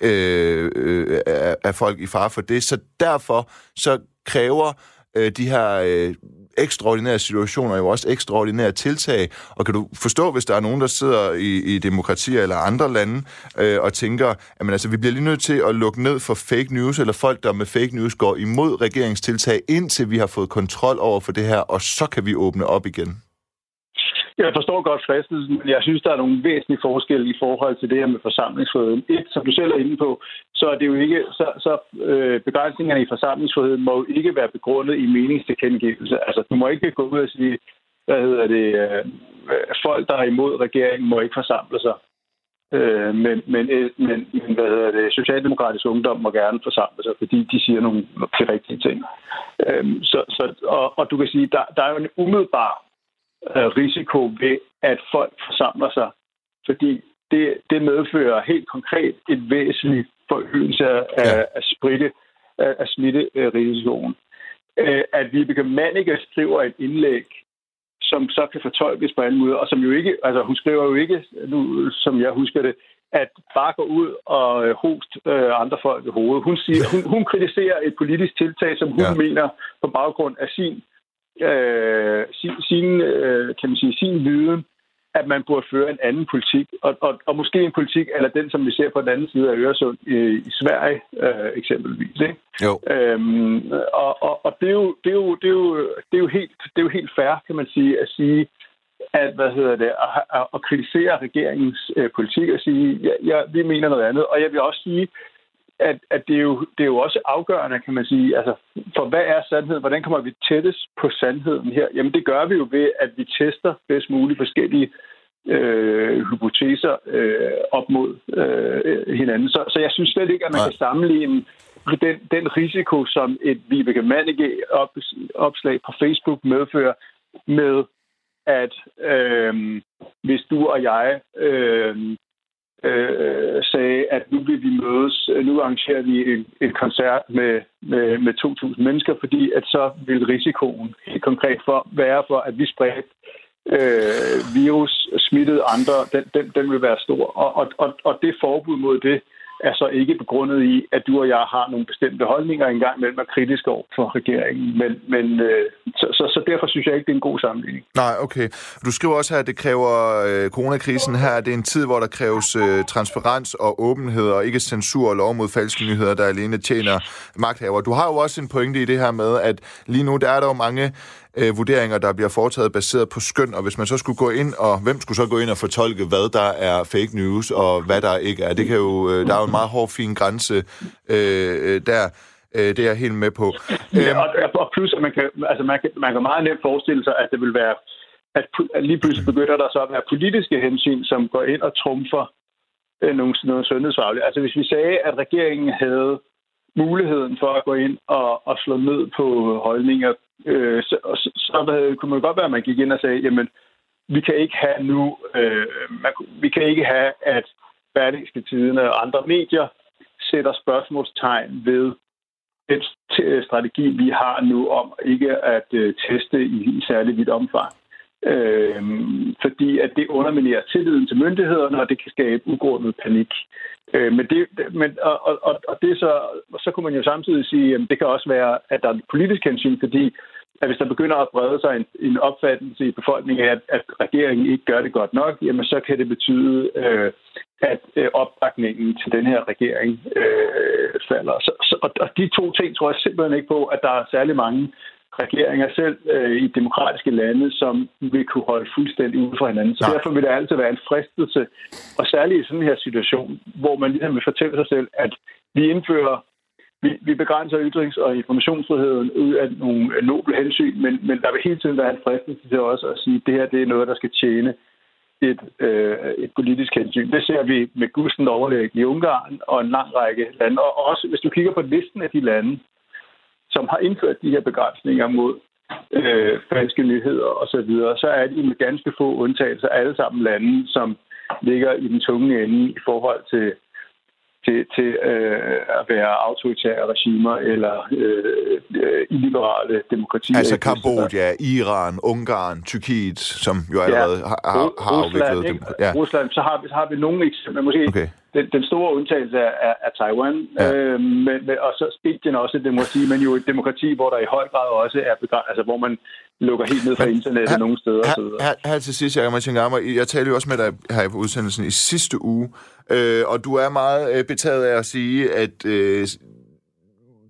øh, øh, er, er folk i fare for det. Så derfor så kræver øh, de her øh, ekstraordinære situationer jo også ekstraordinære tiltag. Og kan du forstå, hvis der er nogen, der sidder i, i demokratier eller andre lande øh, og tænker, at altså, vi bliver lige nødt til at lukke ned for fake news, eller folk, der med fake news går imod regeringstiltag, indtil vi har fået kontrol over for det her, og så kan vi åbne op igen? Jeg forstår godt fristelsen, men jeg synes, der er nogle væsentlige forskelle i forhold til det her med forsamlingsfriheden. Et, som du selv er inde på, så er det jo ikke, så, så øh, begrænsningerne i forsamlingsfriheden må jo ikke være begrundet i meningstilkendegivelse. Altså, du må ikke gå ud og sige, hvad hedder det, øh, folk, der er imod regeringen, må ikke forsamle sig. Øh, men, men, øh, men, men hvad hedder det, Socialdemokratisk Ungdom må gerne forsamle sig, fordi de siger nogle de rigtige ting. Øh, så, så, og, og du kan sige, der, der er jo en umiddelbar risiko ved, at folk forsamler sig, fordi det, det medfører helt konkret et væsentligt forøgelse af, ja. af, spritte, af, af smitterisikoen. Øh, at Vibeke Mannicke skriver et indlæg, som så kan fortolkes på anden måde, og som jo ikke, altså hun skriver jo ikke, nu, som jeg husker det, at bare gå ud og øh, host øh, andre folk i hovedet. Hun, siger, hun, hun kritiserer et politisk tiltag, som hun ja. mener på baggrund af sin øh, sin, sin, øh, kan man sige, sin viden, at man burde føre en anden politik, og, og, og måske en politik, eller den, som vi ser på den anden side af Øresund i, i Sverige øh, eksempelvis. Ikke? Jo. Øhm, og og, og det, er jo, det, er jo, det, er jo, det, er jo helt, det er jo helt fair, kan man sige, at sige, at, hvad hedder det, at, at, at kritisere regeringens øh, politik og sige, ja, ja, vi mener noget andet. Og jeg vil også sige, at, at det, er jo, det er jo også afgørende, kan man sige. Altså, for hvad er sandheden? Hvordan kommer vi tættest på sandheden her? Jamen, det gør vi jo ved, at vi tester bedst muligt forskellige øh, hypoteser øh, op mod øh, hinanden. Så, så jeg synes slet ikke, at man Nej. kan sammenligne den, den risiko, som et Vibeke Mannicke op, opslag på Facebook medfører med, at øh, hvis du og jeg øh, øh, sagde, at nu vil vi mødes, øh, nu arrangerer vi en, en koncert med, med, med 2.000 mennesker, fordi at så vil risikoen helt konkret for være for, at vi spredte øh, virus smittede andre, den, den, den vil være stor. Og, og, og, og det forbud mod det er så ikke begrundet i, at du og jeg har nogle bestemte holdninger engang mellem er kritiske over for regeringen. Men, men øh, så, så, så derfor synes jeg ikke, det er en god sammenligning. Nej, okay. Du skriver også her, at det kræver øh, coronakrisen her, det er en tid, hvor der kræves øh, transparens og åbenhed, og ikke censur og lov mod falske nyheder, der alene tjener magthaver. Du har jo også en pointe i det her med, at lige nu der er der jo mange øh, vurderinger, der bliver foretaget baseret på skøn, og hvis man så skulle gå ind, og hvem skulle så gå ind og fortolke, hvad der er fake news, og hvad der ikke er, det kan jo, øh, der er jo en meget hård, fin grænse øh, øh der. Øh, det er jeg helt med på. Ja, øhm, og, og plus, at man kan, altså man kan, man kan meget nemt forestille sig, at det vil være, at, at lige pludselig begynder der så at være politiske hensyn, som går ind og trumfer øh, nogle, nogle sundhedsfaglige. Altså hvis vi sagde, at regeringen havde muligheden for at gå ind og, og slå ned på holdninger øh, så, så, så kunne man godt være, at man gik ind og sagde, jamen, vi kan ikke have nu, øh, man, vi kan ikke have, at Berlingske Tiden og andre medier sætter spørgsmålstegn ved den strategi, vi har nu om ikke at øh, teste i, i særlig vidt omfang. Øh, fordi at det underminerer tilliden til myndighederne, og det kan skabe ugrundet panik. Øh, men det, men, og, og, og det så, så kunne man jo samtidig sige, at det kan også være, at der er politisk hensyn, fordi at hvis der begynder at brede sig en, en opfattelse i befolkningen af, at, at regeringen ikke gør det godt nok, jamen så kan det betyde, øh, at øh, opbakningen til den her regering øh, falder. Så, så, og, og de to ting tror jeg simpelthen ikke på, at der er særlig mange regeringer selv øh, i demokratiske lande, som vil kunne holde fuldstændig ude for hinanden. Så Nej. derfor vil det altid være en fristelse, og særligt i sådan her situation, hvor man ligesom vil fortælle sig selv, at vi indfører vi, vi begrænser ytrings- og informationsfriheden ud af nogle noble hensyn, men, men der vil hele tiden være en fristelse til også at sige, at det her det er noget, der skal tjene et, øh, et politisk hensyn. Det ser vi med gusten overlæg i Ungarn og en lang række lande. Og også, hvis du kigger på listen af de lande, som har indført de her begrænsninger mod øh, falske nyheder osv., så, så er de med ganske få undtagelser alle sammen lande, som ligger i den tunge ende i forhold til til, til øh, at være autoritære regimer eller øh, øh, illiberale demokratier. Altså Kambodja, Iran, Ungarn, Tyrkiet, som jo allerede ja. har, har, har Rusland, afviklet... Ja. Rusland, så har vi, så har vi nogle eksempler. Måske okay. den, den store undtagelse er, er, er Taiwan, ja. øh, med, med, og så Indien også et demokrati, men jo et demokrati, hvor der i høj grad også er begrænset, altså hvor man lukker helt ned fra internettet nogle steder. Her, her, her til sidst, Jacob Martin Gammer, jeg talte jo også med dig her på udsendelsen i sidste uge, øh, og du er meget øh, betaget af at sige, at øh,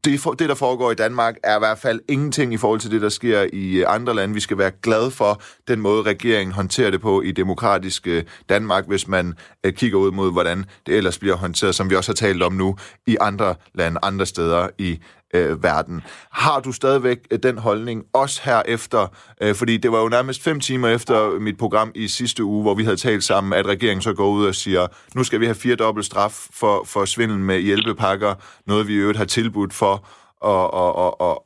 det, for, det, der foregår i Danmark, er i hvert fald ingenting i forhold til det, der sker i øh, andre lande. Vi skal være glade for den måde, regeringen håndterer det på i demokratiske Danmark, hvis man øh, kigger ud mod, hvordan det ellers bliver håndteret, som vi også har talt om nu, i andre lande, andre steder i øh, verden. Har du stadigvæk øh, den holdning, også her efter, øh, fordi det var jo nærmest fem timer efter mit program i sidste uge, hvor vi havde talt sammen, at regeringen så går ud og siger, nu skal vi have fire dobbelt straf for, for svindel med hjælpepakker, noget vi i øvrigt har tilbudt for at, at, at, at,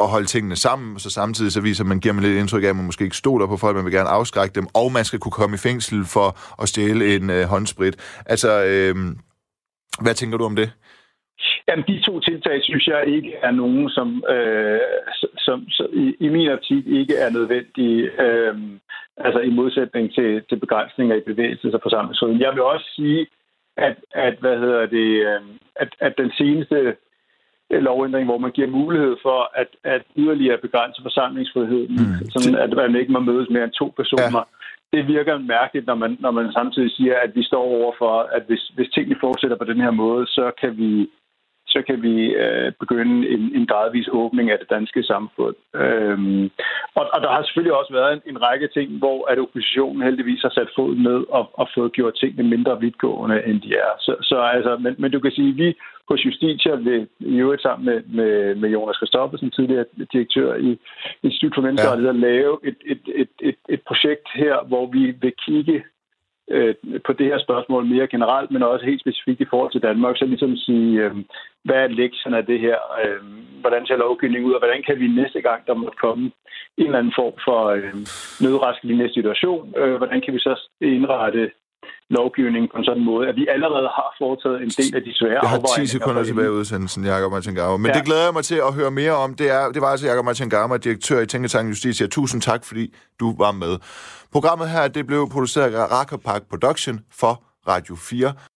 at holde tingene sammen, så samtidig så viser man, giver man lidt indtryk af, at man måske ikke stoler på folk, man vil gerne afskrække dem, og man skal kunne komme i fængsel for at stjæle en øh, håndsprit. Altså, øh, hvad tænker du om det? Jamen, de to tiltag synes jeg ikke er nogen, som, øh, som, som i, i min optik ikke er nødvendige, øh, altså i modsætning til, til begrænsninger i bevægelses- og forsamlingsfriheden. Jeg vil også sige, at, at hvad hedder det, øh, at, at den seneste lovændring, hvor man giver mulighed for at, at yderligere begrænse forsamlingsfriheden, mm. sådan at man ikke må mødes mere end to personer. Ja. Det virker mærkeligt, når man, når man samtidig siger, at vi står over for, at hvis, hvis tingene fortsætter på den her måde, så kan vi så kan vi øh, begynde en, en gradvis åbning af det danske samfund. Øhm, og, og der har selvfølgelig også været en, en række ting, hvor at oppositionen heldigvis har sat foden ned og, og fået gjort tingene mindre vidtgående, end de er. Så, så altså, men, men du kan sige, at vi hos Justitia vil i øvrigt sammen med, med, med Jonas Christoffersen, tidligere direktør i Institut for Menneskerettigheder, ja. lave et, et, et, et, et projekt her, hvor vi vil kigge øh, på det her spørgsmål mere generelt, men også helt specifikt i forhold til Danmark, så ligesom sige, øh, hvad er lektionen af det her? Øh, hvordan ser lovgivningen ud, og hvordan kan vi næste gang, der måtte komme en eller anden form for øh, nødraskelignende situation, øh, hvordan kan vi så indrette lovgivningen på en sådan måde, at vi allerede har foretaget en del af de svære Jeg har 10 sekunder tilbage i udsendelsen, Jakob Martin Garmer. Men ja. det glæder jeg mig til at høre mere om. Det, er, det var altså Jakob Martin Garmer, direktør i Tænketanken Justitia. Tusind tak, fordi du var med. Programmet her det blev produceret af Park Production for Radio 4.